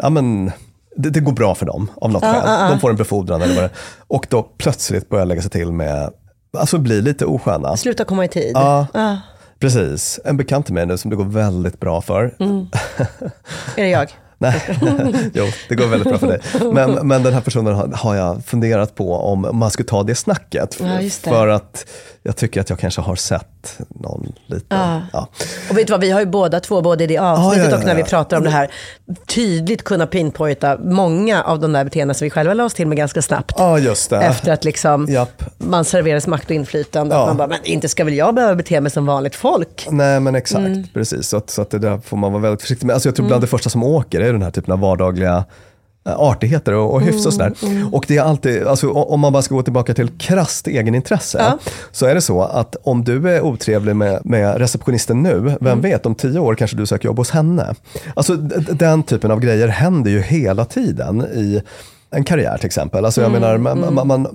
ja men, det, det går bra för dem av något Ja, skäl. ja, ja. De får en befordran eller vad det Och då plötsligt börjar lägga sig till med, alltså bli lite osköna. Sluta komma i tid. Ja. Ah, Precis. En bekant till mig nu som det går väldigt bra för. Mm. är det jag? Nej, jo, det går väldigt bra för dig. Men, men den här personen har, har jag funderat på om man skulle ta det snacket. Ja, just det. För att jag tycker att jag kanske har sett någon liten... Ja. Ja. Och vet du vad, vi har ju båda två, både i det avsnittet Ja, ja, ja, och när vi pratar om det här, tydligt kunna pinpointa många av de där beteendena som vi själva la oss till med ganska snabbt. Ja, just det. Efter att liksom Japp. man serveras makt och inflytande. Att man bara, men inte ska väl jag behöva bete mig som vanligt folk? Nej men exakt, Mm. precis. Så, att, så att det där får man vara väldigt försiktig med. Alltså jag tror bland det första som åker är den här typen av vardagliga artigheter och, och hyfs och sådär. Mm, Och det är alltid, alltså, om man bara ska gå tillbaka till krasst egenintresse, Ja. så är det så att om du är otrevlig med, med receptionisten nu, vem Mm. vet, om tio år kanske du söker jobb hos henne. Alltså den typen av grejer händer ju hela tiden i en karriär till exempel. Alltså jag Mm, menar, man, man, man,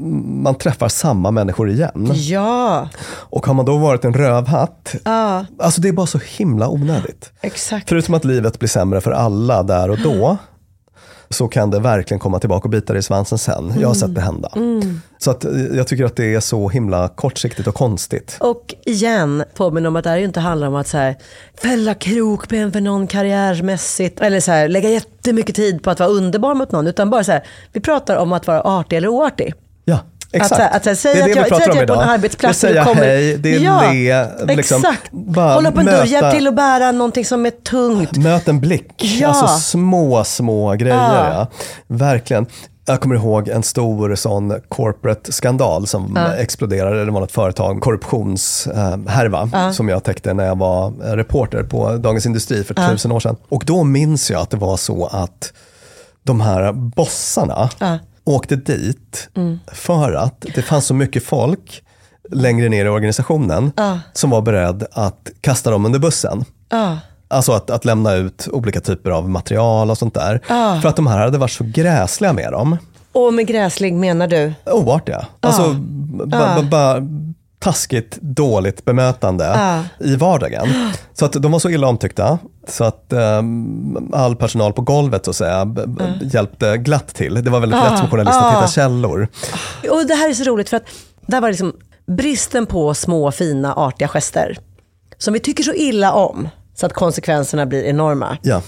man träffar samma människor igen. Ja, Och har man då varit en rövhatt, ja, alltså det är bara så himla onödigt. exakt. Förutom att livet blir sämre för alla där och då, så kan det verkligen komma tillbaka och bita dig i svansen sen. Jag har sett det hända. Så att, eh, jag tycker att det är så himla kortsiktigt och konstigt. Och igen, påminner om att det här inte handlar om att så här, fälla krokben för någon karriärmässigt. Eller så här, lägga jättemycket tid på att vara underbar mot någon. Utan bara så här, vi pratar om att vara artig eller oartig. Ja, exakt. Att, här, att här, säga det att jag, vi pratar säg att jag är på en arbetsplats och säga kommer... hej, det är ja, le, liksom, exakt. bara Hålla upp en dörr, hjälp till att bära någonting som är tungt. Möt en blick. Ja. Alltså små, små grejer. Ja. Ja. Verkligen. Jag kommer ihåg en stor sån corporate skandal som Ja. exploderade. Det var något företag, korruptionshärva, som jag täckte när jag var eh, reporter på Dagens Industri för Ja. tusen år sedan. Och då minns jag att det var så att de här bossarna Ja. Åkte dit Mm. för att det fanns så mycket folk längre ner i organisationen Ja. som var beredd att kasta dem under bussen. Ja. Alltså att, att lämna ut olika typer av material och sånt där. Ja. För att de här hade varit så gräsliga med dem. Och med gräslig menar du? Oartiga. Alltså Ja. bara taskigt, dåligt bemötande Ja. i vardagen. Så att de var så illa omtyckta så att ehm, all personal på golvet så att säga b- hjälpte glatt till. Det var väldigt Ja. lätt som journalist att hitta källor. Och det här är så roligt för att där var liksom bristen på små, fina, artiga gester. Som vi tycker så illa om. Så att konsekvenserna blir enorma. Ja.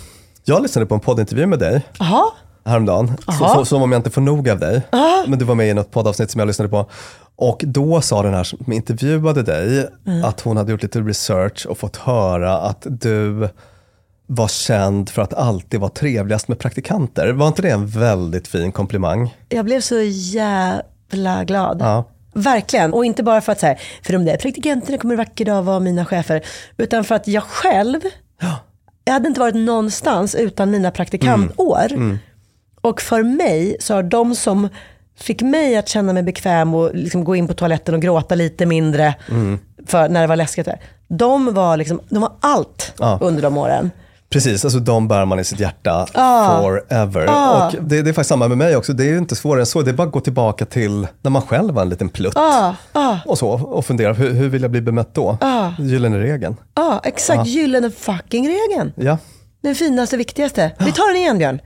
Jag lyssnade på en poddintervju med dig Jaha, häromdagen, så, Aha. så, som om jag inte får nog av dig. Men du var med i något poddavsnitt som jag lyssnade på. Och då sa den här som intervjuade dig att hon hade gjort lite research och fått höra att du var känd för att alltid vara trevligast med praktikanter. Var inte det en väldigt fin komplimang? jag blev så jävla glad. Ja. Verkligen. Och inte bara för att så här, för de där praktikanterna kommer en vacker dag vara mina chefer. Utan för att jag själv, jag hade inte varit någonstans utan mina praktikantår. Och för mig så har de som fick mig att känna mig bekväm och liksom gå in på toaletten och gråta lite mindre för när det var läskigt. Där. De var, liksom, de var allt Ja. under de åren. Precis, alltså de bär man i sitt hjärta Ja. forever. Ja. Och det, det är faktiskt samma med mig också. Det är ju inte svårare än så. Det är bara att gå tillbaka till när man själv var en liten plutt. Ja, Och så, och fundera, hur, hur vill jag bli bemött då? Gyllene regeln. ja, exakt. Gyllene fucking regeln. Ja. Den finaste, viktigaste. Vi tar den igen Björn.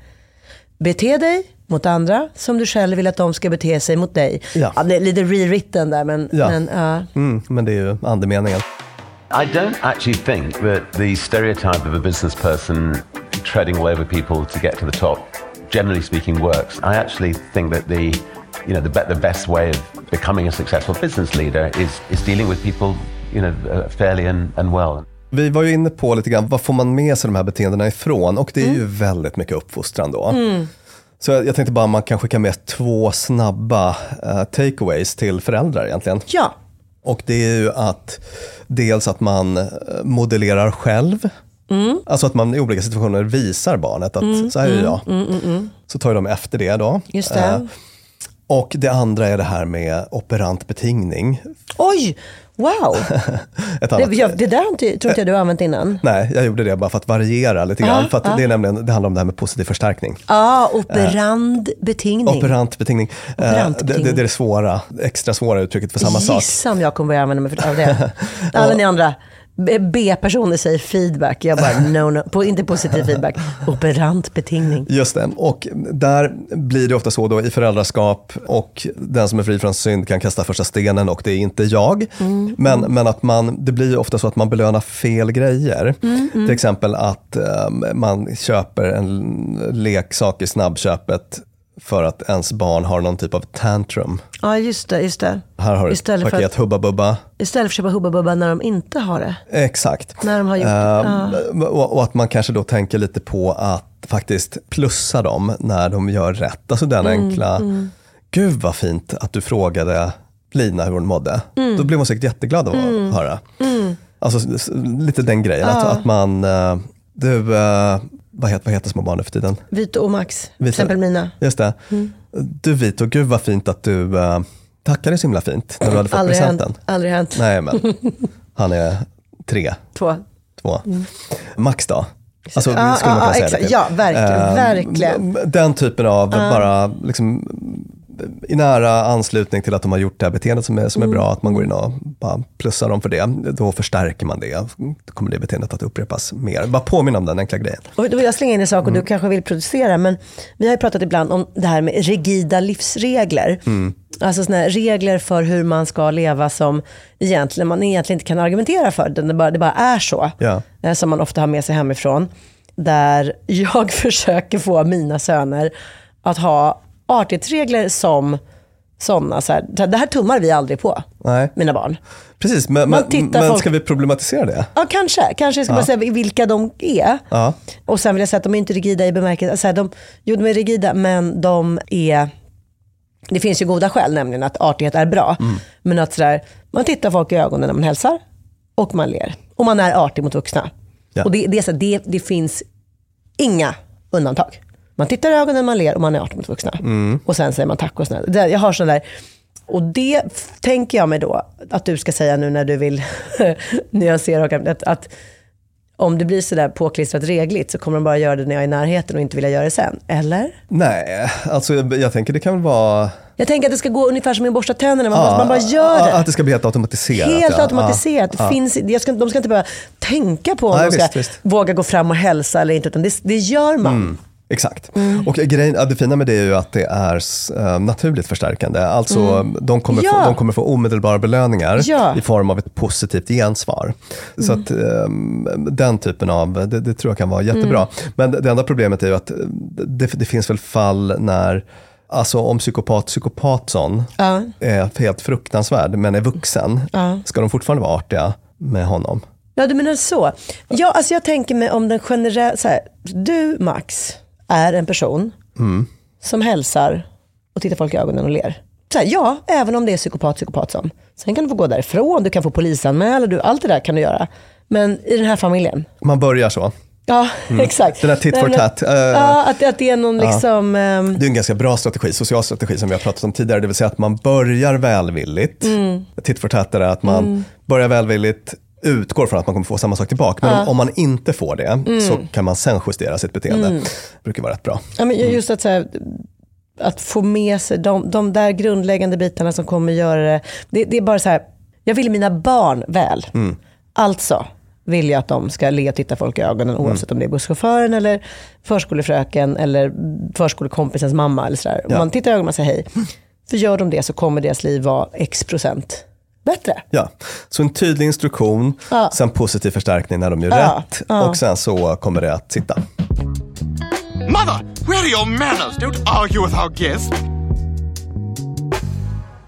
Bete dig mot andra som du själv vill att de ska bete sig mot dig. Ja. det är lite rewritten där men, Ja. men ja. Mm, men det är ju andemeningen. I don't actually think that the stereotype of a business person treading all over people to get to the top, generally speaking, works. I actually think that the, you know, the, be- the best way of becoming a successful business leader is, is dealing with people, you know, uh, fairly and, and well. Vi var ju inne på lite grann, vad får man med sig de här beteendena ifrån? Och det är ju väldigt mycket uppfostran då. Mm. Så jag, jag tänkte bara man kan skicka med två snabba uh, takeaways till föräldrar egentligen. Ja. Och det är ju att dels att man eh, modellerar själv. Mm. Alltså att man i olika situationer visar barnet att Mm, så här är mm, jag. mm, mm, mm. Så tar de efter det då. Just det. Eh, och det andra är det här med operant betingning. Oj, wow. Ett annat, Det, jag, det där inte, tror inte jag du har använt innan. Nej, jag gjorde det bara för att variera lite grann. Ah, för ah. det, är nämligen, det handlar om det här med positiv förstärkning. Ja, operand betingning. Operant betingning. Eh, Operant det, betingning. det, det är det svåra, extra svåra uttrycket för samma sak. Gissa om jag kommer börja använda mig av det. Alla ni andra B-personer säger feedback. Jag bara, no, no. På, inte positiv feedback. Operant betingning. Just det, och där blir det ofta så då i föräldraskap och den som är fri från synd kan kasta första stenen och det är inte jag. Mm, Men, men att man, det blir ofta så att man belönar fel grejer. Mm, mm. Till exempel att um, man köper en leksak i snabbköpet för att ens barn har någon typ av tantrum. Ja, just det. Just det. Här har du ett Istället för paket att- Hubba Bubba. Istället för att köpa Hubba Bubba när de inte har det. Exakt. När de har gjort Ehm, och, och att man kanske då tänker lite på att faktiskt plussa dem när de gör rätt. Alltså den Mm, enkla, mm. gud vad fint att du frågade Lina hur hon mådde. Mm. Då blev hon säkert jätteglad av att Mm. höra. Mm. Alltså lite den grejen, att, Ja. att man, eh, du, eh, vad heter, vad heter små barn nu för tiden? Vito och Max. Till Vito. exempel mina. Just det. Mm. Du Vito, gud vad fint att du uh, tackade så himla fint när du hade fått Aldrig presenten. hänt. Aldrig hänt. Nej men, han är tre. Två. Två. Mm. Max då? Alltså, Ja, skulle man kunna säga exakt. det till. Ja, verkligen, Ehm, verkligen. Den typen av, Ja. bara liksom, i nära anslutning till att de har gjort det här beteendet som är, som är Mm. bra, att man går in och bara plussar dem för det. Då förstärker man det. Då kommer det beteendet att upprepas mer. Bara påminna om den enkla grejen. Och då vill jag slänga in en sak och Mm. du kanske vill producera, men vi har ju pratat ibland om det här med rigida livsregler. Mm. Alltså såna regler för hur man ska leva som egentligen, man egentligen inte kan argumentera för. Det bara, det bara är så. Eh, Som man ofta har med sig hemifrån. Där jag försöker få mina söner att ha artighetsregler som sådana. Så här, det här tummar vi aldrig på, Nej. mina barn. Precis, men, men, men folk- ska vi problematisera det? Ja, kanske. Kanske jag ska Ja. bara säga vilka de är. Ja. Och sen vill jag säga att de är inte rigida i bemärkelsen, alltså, de, jo de är rigida men de är, det finns ju goda skäl nämligen att artighet är bra. Mm. Men att sådär, man tittar folk i ögonen när man hälsar och man ler. Och man är artig mot vuxna. Ja. Och det, det, är så, det, det finns inga undantag. Man tittar i ögonen, man ler och man är artig mot vuxna. Mm. Och sen säger man tack och snäll. Jag har sån där, och det tänker jag mig då att du ska säga nu när du vill nyansera och att, att om det blir sådär påklistrat regligt så kommer de bara göra det när jag är i närheten och inte vilja göra det sen. Eller? Nej, alltså jag, jag tänker det kan väl vara... Jag tänker att det ska gå ungefär som att borsta tänderna, man, Ja, bara, man bara gör ja, det. Att det ska bli helt automatiserat. Helt ja. automatiserat. Ja, Finns, jag ska, de ska inte behöva tänka på om Nej, de ska visst, visst. våga gå fram och hälsa eller inte, utan det, det gör man. Mm, exakt. Och grejen, det fina med det är ju att det är uh, naturligt förstärkande. Alltså Mm. de, kommer Ja. få, de kommer få omedelbara belöningar Ja. i form av ett positivt gensvar. Så Mm. att ehm, den typen av, det, det tror jag kan vara jättebra. Mm. Men det enda problemet är ju att det, det finns väl fall när Alltså om psykopat psykopatson Ja. är helt fruktansvärd men är vuxen, ska de fortfarande vara artiga med honom? Ja, du menar så. Ja, alltså jag tänker mig om den generella, så du Max är en person Mm. som hälsar och tittar folk i ögonen och ler. Så här, ja, även om det är psykopat, psykopat som. Sen kan du få gå därifrån, du kan få polisanmäla, du, allt det där kan du göra. Men i den här familjen, Man börjar så. ja Mm. exakt. Den här tit for tat. eh, Ja, att, att det är någon Ja. liksom... ehm, Det är en ganska bra strategi, social strategi som vi har pratat om tidigare. Det vill säga att man börjar välvilligt. Mm. Tit for tat är att man Mm. börjar välvilligt, utgår från att man kommer få samma sak tillbaka. Men Ja. om, om man inte får det Mm. så kan man sen justera sitt beteende. Mm. Det brukar vara rätt bra. Ja, men just att, så här, att få med sig de, de där grundläggande bitarna som kommer göra det. det. Det är bara så här, jag vill mina barn väl. Mm. Alltså vill jag att de ska le och titta folk i ögonen Mm. oavsett om det är busschauffören eller förskolefröken eller förskolekompisens mamma. Eller så där. Om Ja. man tittar i ögonen och säger hej. För gör de det så kommer deras liv vara x procent bättre. Ja. Så en tydlig instruktion, Ja. sen positiv förstärkning när de gör Ja. rätt Ja. och sen så kommer det att sitta. Mother, where are your manners? Don't argue with our guest.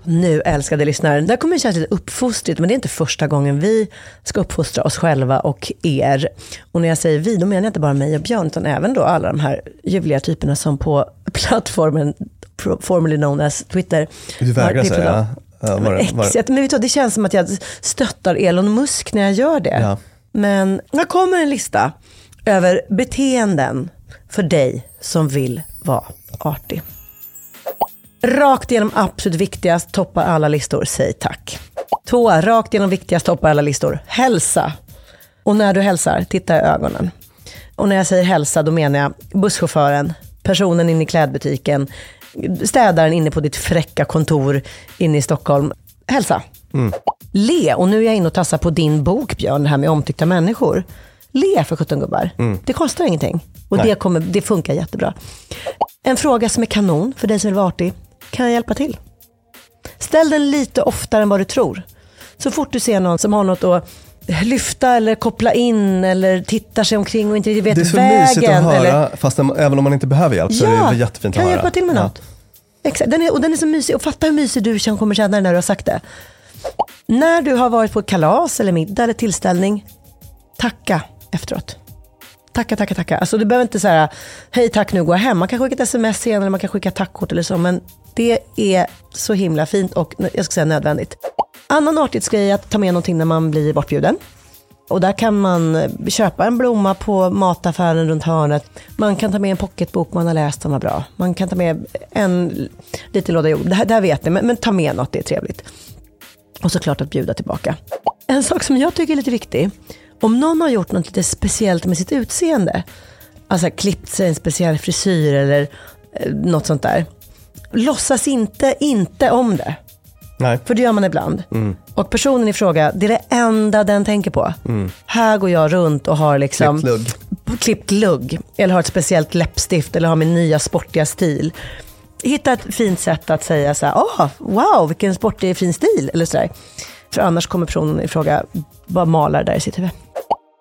Nu älskade lyssnare, det här kommer kännas lite uppfostrigt, men det är inte första gången vi ska uppfostra oss själva och er. Och när jag säger vi, då menar jag inte bara mig och Björn, utan även då alla de här ljuvliga typerna som på plattformen, formerly known as Twitter. Du vägrar säga? Ja, var det- var det- Exet, men vet du, det känns som att jag stöttar Elon Musk när jag gör det. Ja. Men här kommer en lista över beteenden för dig som vill vara artig. Rakt igenom absolut viktigast, toppar alla listor, säg tack. Tvåa, rakt igenom viktigast, toppar alla listor, hälsa. Och när du hälsar, titta i ögonen. Och när jag säger hälsa, då menar jag busschauffören, personen inne i klädbutiken, städaren inne på ditt fräcka kontor inne i Stockholm. Hälsa. Le, och nu är jag inne och tassar på din bok Björn, det här med omtyckta människor. Le för 17 gubbar. Det kostar ingenting. Och Nej. det, kommer, det funkar jättebra. En fråga som är kanon för dig som vill vara artig. Kan jag hjälpa till? Ställ den lite oftare än vad du tror. Så fort du ser någon som har något att lyfta eller koppla in eller tittar sig omkring och inte riktigt vet Det är så vägen. mysigt att höra, eller... fast även om man inte behöver hjälp så är det jättefint kan att jag höra. hjälpa till med Ja. något? Exakt. Den är, och den är så mysig. Och fatta hur mysig du kommer känna när du har sagt det. När du har varit på ett kalas eller middag eller tillställning, tacka efteråt. Tacka, tacka, tacka. Alltså du behöver inte säga hej tack nu går jag hem. Man kan skicka ett sms sen eller man kan skicka tackkort eller så. Men det är så himla fint och jag ska säga nödvändigt. Annan artighetsgrej är att ta med någonting när man blir bortbjuden. Och där kan man eh, köpa en blomma på mataffären runt hörnet. Man kan ta med en pocketbok man har läst som var bra. Man kan ta med en liten låda jord. Det här, det här vet ni, men, men ta med något, det är trevligt. Och såklart att bjuda tillbaka. En sak som jag tycker är lite viktig. Om någon har gjort något lite speciellt med sitt utseende. Alltså klippt sig en speciell frisyr eller eh, något sånt där. Låtsas inte, inte om det. Nej. För det gör man ibland. Mm. Och personen i fråga, det är det enda den tänker på. Mm. Här går jag runt och har liksom Klippt lugg. klippt lugg. Eller har ett speciellt läppstift eller har min nya sportiga stil. Hitta ett fint sätt att säga så här, oh, wow, vilken sportig fin stil. Eller så där. För annars kommer personen i fråga bara malar där i sitt huvud.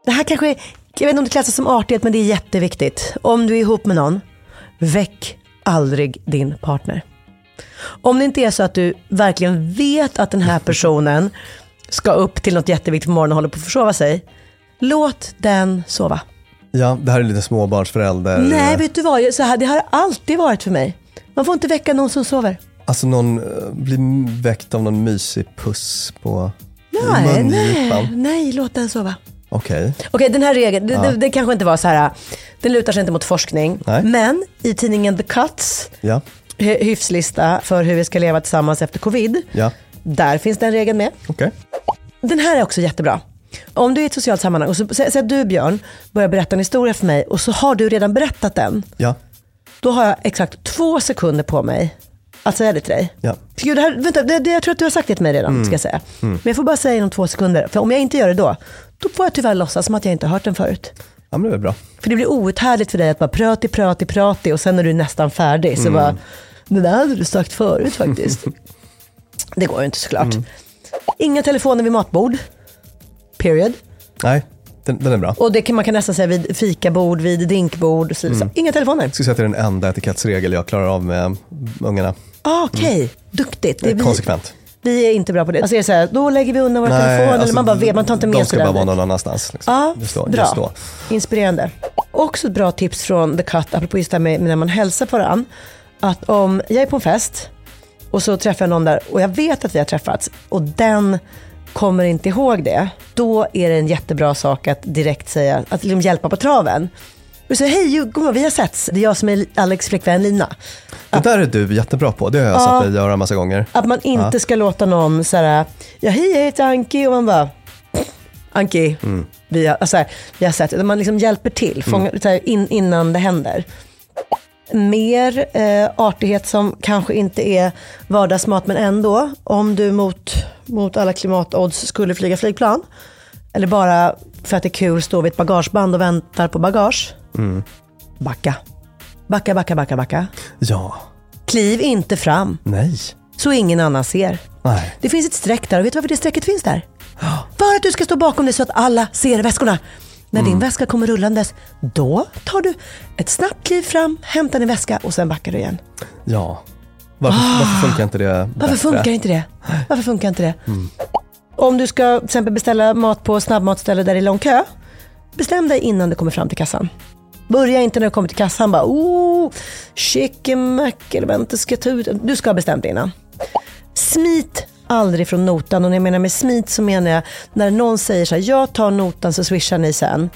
Det här kanske, är- jag vet inte om det klassas som artighet, men det är jätteviktigt. Om du är ihop med någon, väck aldrig din partner. Om det inte är så att du verkligen vet att den här personen ska upp till något jätteviktigt på morgonen och håller på att försova sig, låt den sova. Ja, det här är lite småbarnsförälder. Nej, vet du vad? Så här, det har alltid varit för mig. Man får inte väcka någon som sover. Alltså någon eh, blir väckt av någon mysig puss på Nej, nej, nej, låt den sova. Okej. Okej, den här regeln, det, Ja. det, det kanske inte var så här, den lutar sig inte mot forskning. Nej. Men i tidningen The Cuts, Ja, hyfslista för hur vi ska leva tillsammans efter covid, ja, där finns den regeln med. okej. Den här är också jättebra. Om du är i ett socialt sammanhang och så säg säg att du Björn börjar berätta en historia för mig och så har du redan berättat den. Ja, Då har jag exakt två sekunder på mig att säga det till dig. ja. Gud, det här, vänta, det, det, jag tror att du har sagt det till mig redan, Mm. ska jag säga. Mm. Men jag får bara säga inom två sekunder. För om jag inte gör det då, då får jag tyvärr låtsas som att jag inte har hört den förut. Ja, men det är bra. För det blir outhärdligt för dig att bara prati, prati, prati och sen är du nästan färdig. Så Mm. bara, det där hade du sagt förut faktiskt. det går ju inte såklart. Mm. Inga telefoner vid matbord. Period. Nej, den, den är bra. Och det kan man kan nästan säga vid fikabord, vid drinkbord och så. Mm. Inga telefoner. Jag skulle säga att det är den enda etikettsregel jag klarar av med ungarna. Ah, Okej, duktigt. Det är Konsekvent. vi är inte bra på det. Alltså är det så här, då lägger vi undan våra telefoner. eller alltså, man bara vet, man tar inte med De ska sig bara vara någon annanstans. Liksom. Ja, Just då, bra. Just då. Inspirerande. Också ett bra tips från The Cut, apropå just det här med, med när man hälsar på varandra. Att om jag är på en fest och så träffar jag någon där och jag vet att vi har träffats och den kommer inte ihåg det. Då är det en jättebra sak att direkt säga, att liksom hjälpa på traven. Och säga, hej, god vi har setts. Det är jag som är Alex flickvän Lina. Det där är du jättebra på. Det har jag Ja. sett dig göra en massa gånger. Att man inte Ja. ska låta någon här, ja hej jag heter Anki och man bara, Anki, Mm. vi, har, alltså, vi har sett, man liksom hjälper till fånga, här, in, innan det händer. Mer eh, artighet som kanske inte är vardagsmat men ändå, om du mot, mot alla klimatodds skulle flyga flygplan, eller bara för att det är kul stå vid ett bagageband och väntar på bagage, Mm. backa. Backa, backa, backa, backa. Ja, Kliv inte fram, nej, så ingen annan ser. nej. Det finns ett streck där och vet du varför det strecket finns där? För att du ska stå bakom det så att alla ser väskorna. När din väska kommer rullandes, då tar du ett snabbt kliv fram, hämtar din väska och sen backar du igen. Ja. Varför, Ah. varför funkar inte det Varför bättre? funkar inte det? Varför funkar inte det? Mm. Om du ska till exempel beställa mat på snabbmatsställe där det är lång kö, bestäm dig innan du kommer fram till kassan. Börja inte när du kommer till kassan bara, oh, chicken mac eller vänta ska jag ta ut. Du ska ha bestämt dig innan. Smit aldrig från notan och när jag menar med smit så menar jag när någon säger så här, jag tar notan så swishar ni sen.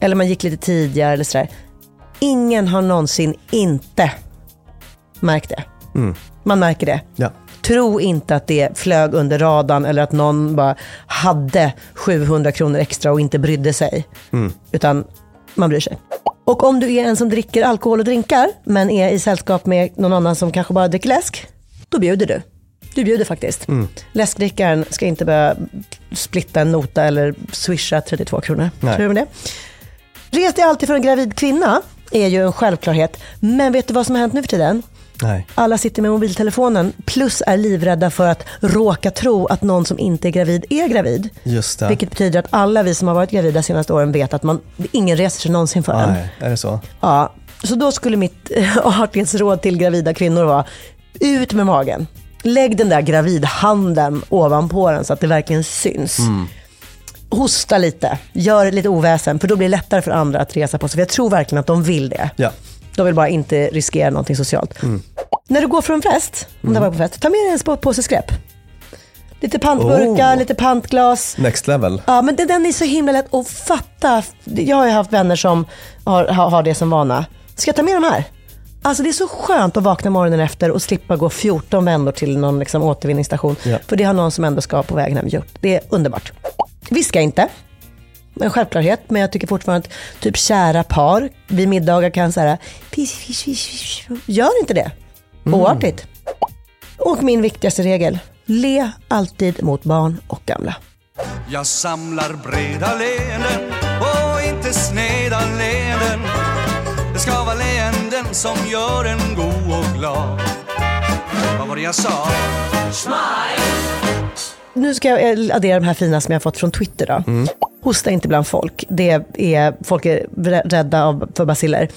Eller man gick lite tidigare eller sådär. Ingen har någonsin inte märkt det. Mm. Man märker det. Ja. Tro inte att det flög under radarn eller att någon bara hade 700 kronor extra och inte brydde sig. Mm. Utan man bryr sig. Och om du är en som dricker alkohol och drinkar, men är i sällskap med någon annan som kanske bara dricker läsk, då bjuder du. Du bjuder faktiskt. Mm. Läskdrickaren ska inte börja splitta en nota eller swisha 32 kronor. Nej. Tror du med det? Res dig alltid för en gravid kvinna är ju en självklarhet. Men vet du vad som har hänt nu för tiden? Nej. Alla sitter med mobiltelefonen plus är livrädda för att råka tro att någon som inte är gravid är gravid. Just det. Vilket betyder att alla vi som har varit gravida de senaste åren vet att man, ingen reser sig någonsin för en. Nej, är det så? Ja, så då skulle mitt artighetsråd till gravida kvinnor vara ut med magen. Lägg den där gravidhanden ovanpå den så att det verkligen syns. Mm. Hosta lite, gör lite oväsen för då blir det lättare för andra att resa på sig. För jag tror verkligen att de vill det. Ja. De vill bara inte riskera någonting socialt. Mm. När du går från fest, om du var på fest, ta med dig en påse skräp. Lite pantburkar, Oh. lite pantglas. Next level. Ja, men det- den är så himla lätt att fatta. Jag har ju haft vänner som har, har, har det som vana. Ska jag ta med de här? Alltså det är så skönt att vakna morgonen efter och slippa gå 14 vändor till någon liksom återvinningsstation. Ja. För det har någon som ändå ska på vägen hem gjort. Det är underbart. Viska inte. En självklarhet, men jag tycker fortfarande att typ kära par vid middagar kan säga Gör inte det. Oartigt. Och min viktigaste regel. Le alltid mot barn och gamla. Jag samlar breda leenden och inte sneda leenden. Ska vara leenden som gör en god och glad. Vad var det jag sa? Nu ska jag eh, addera de här fina som jag har fått från Twitter. Då. Hosta inte bland folk. Det är, folk är rä- rädda av, för basiller.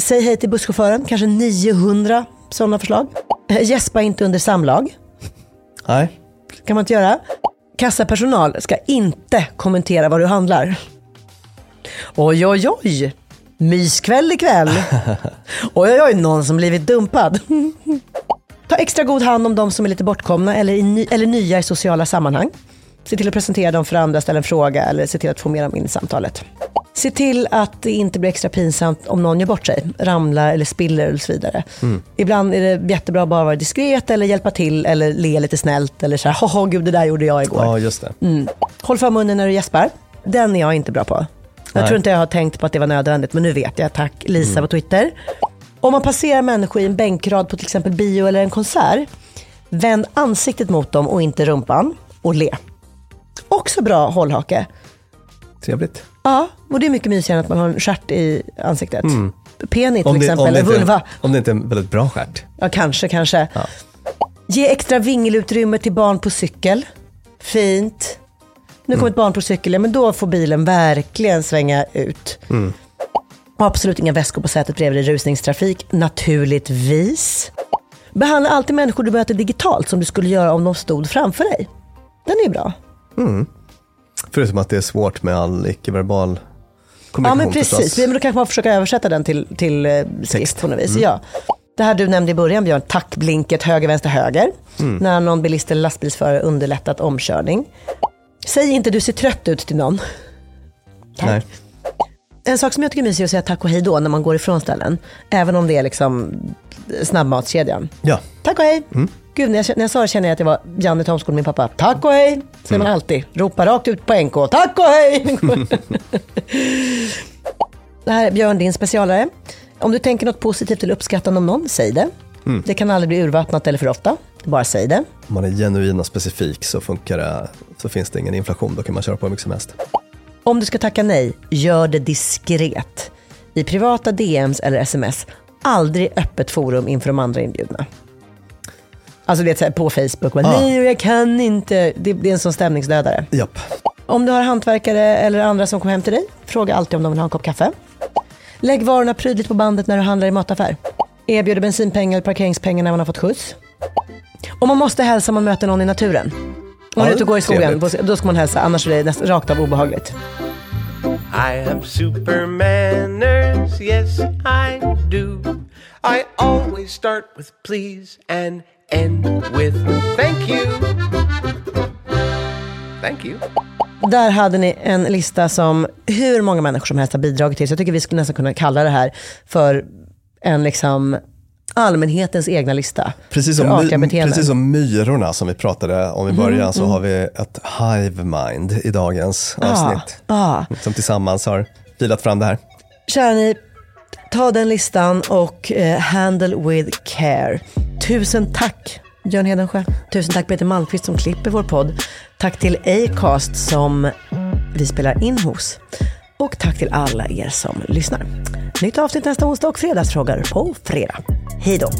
Säg hej till busschauffören, kanske 900 sådana förslag. Eh, Gäspa inte under samlag, Nej. kan man inte göra. Kassapersonal ska inte kommentera vad du handlar. Oj, oj, oj. Myskväll ikväll. Oj, oj, oj, någon som blivit dumpad. Ta extra god hand om de som är lite bortkomna eller, i eller nya i sociala sammanhang. Se till att presentera dem för andra, ställa en fråga eller se till att få med dem in i samtalet. Se till att det inte blir extra pinsamt om någon gör bort sig, ramlar eller spiller eller så vidare. Mm. Ibland är det jättebra att bara vara diskret eller hjälpa till eller le lite snällt eller så här, haha gud det där gjorde jag igår. Ja, just det. Mm. Håll för munnen när du gäspar. Den är jag inte bra på. Jag Nej. tror inte jag har tänkt på att det var nödvändigt, men nu vet jag. Tack Lisa på Twitter. Om man passerar människor i en bänkrad på till exempel bio eller en konsert, vänd ansiktet mot dem och inte rumpan och le. Också bra hållhake. Trevligt. Ja, och det är mycket mysigare än att man har en stjärt i ansiktet. Mm. Penis till det, exempel, eller inte, vulva. om det inte är en väldigt bra stjärt. Ja, kanske, kanske. Ja. Ge extra vingelutrymme till barn på cykel. Fint. Nu kommer ett barn på cykel, ja, men då får bilen verkligen svänga ut. Mm. Absolut inga väskor på sätet bredvid i rusningstrafik, naturligtvis. Behandla alltid människor du möter digitalt som du skulle göra om de stod framför dig. Den är bra. Mm. Förutom att det är svårt med all icke-verbal Ja kommunikation men precis, men då kanske man försöka översätta den till, till eh, skrift på något vis. Mm. Ja. Det här du nämnde i början Björn, tackblinket höger, vänster, höger. Mm. När någon bilist eller lastbilsförare underlättat omkörning. Säg inte du ser trött ut till någon. Nej. En sak som jag tycker är mysig är att säga tack och hej då när man går ifrån ställen. Även om det är liksom snabbmatskedjan. Ja. Tack och hej. Mm. Gud, när jag, när jag sa det känner jag att det var Janne Thomsgård, min pappa. Tack och hej, säger Mm. man alltid. Ropa rakt ut på NK. Tack och hej! det här är Björn, din specialare. Om du tänker något positivt eller uppskattande om någon, säg det. Mm. Det kan aldrig bli urvattnat eller för ofta. Bara säg det. Om man är genuin och specifik så funkar det, så finns det ingen inflation. Då kan man köra på hur mycket som helst. Om du ska tacka nej, gör det diskret. I privata DMs eller sms. Aldrig öppet forum inför de andra inbjudna. Alltså det är på Facebook, men, Ah. nej jag kan inte. Det, det är en sån stämningsdödare. Japp. Om du har hantverkare eller andra som kommer hem till dig, fråga alltid om de vill ha en kopp kaffe. Lägg varorna prydligt på bandet när du handlar i mataffär. erbjuder bensinpengar eller parkeringspengar när man har fått skjuts. Och man måste hälsa om man möter någon i naturen. Om man är ute och går i skogen, då ska man hälsa, annars är det nästan rakt av obehagligt. I have super manners, yes I do. I always start with please and end with thank you. Thank you. Där hade ni en lista som hur många människor som helst har bidragit till. Så jag tycker vi skulle nästan kunna kalla det här för en liksom allmänhetens egna lista. Precis som, my, precis som myrorna som vi pratade om i Mhm, början så mm. har vi ett hive mind i dagens Ah, avsnitt. ah. Som tillsammans har filat fram det här. Kära ni, ta den listan och eh, handle with care. Tusen tack Björn Hedensjö. Tusen tack Peter Malmqvist som klipper vår podd. Tack till Acast som vi spelar in hos. Och tack till alla er som lyssnar. Nytt avsnitt nästa onsdag och fredagsfrågor på fredag. Hej då!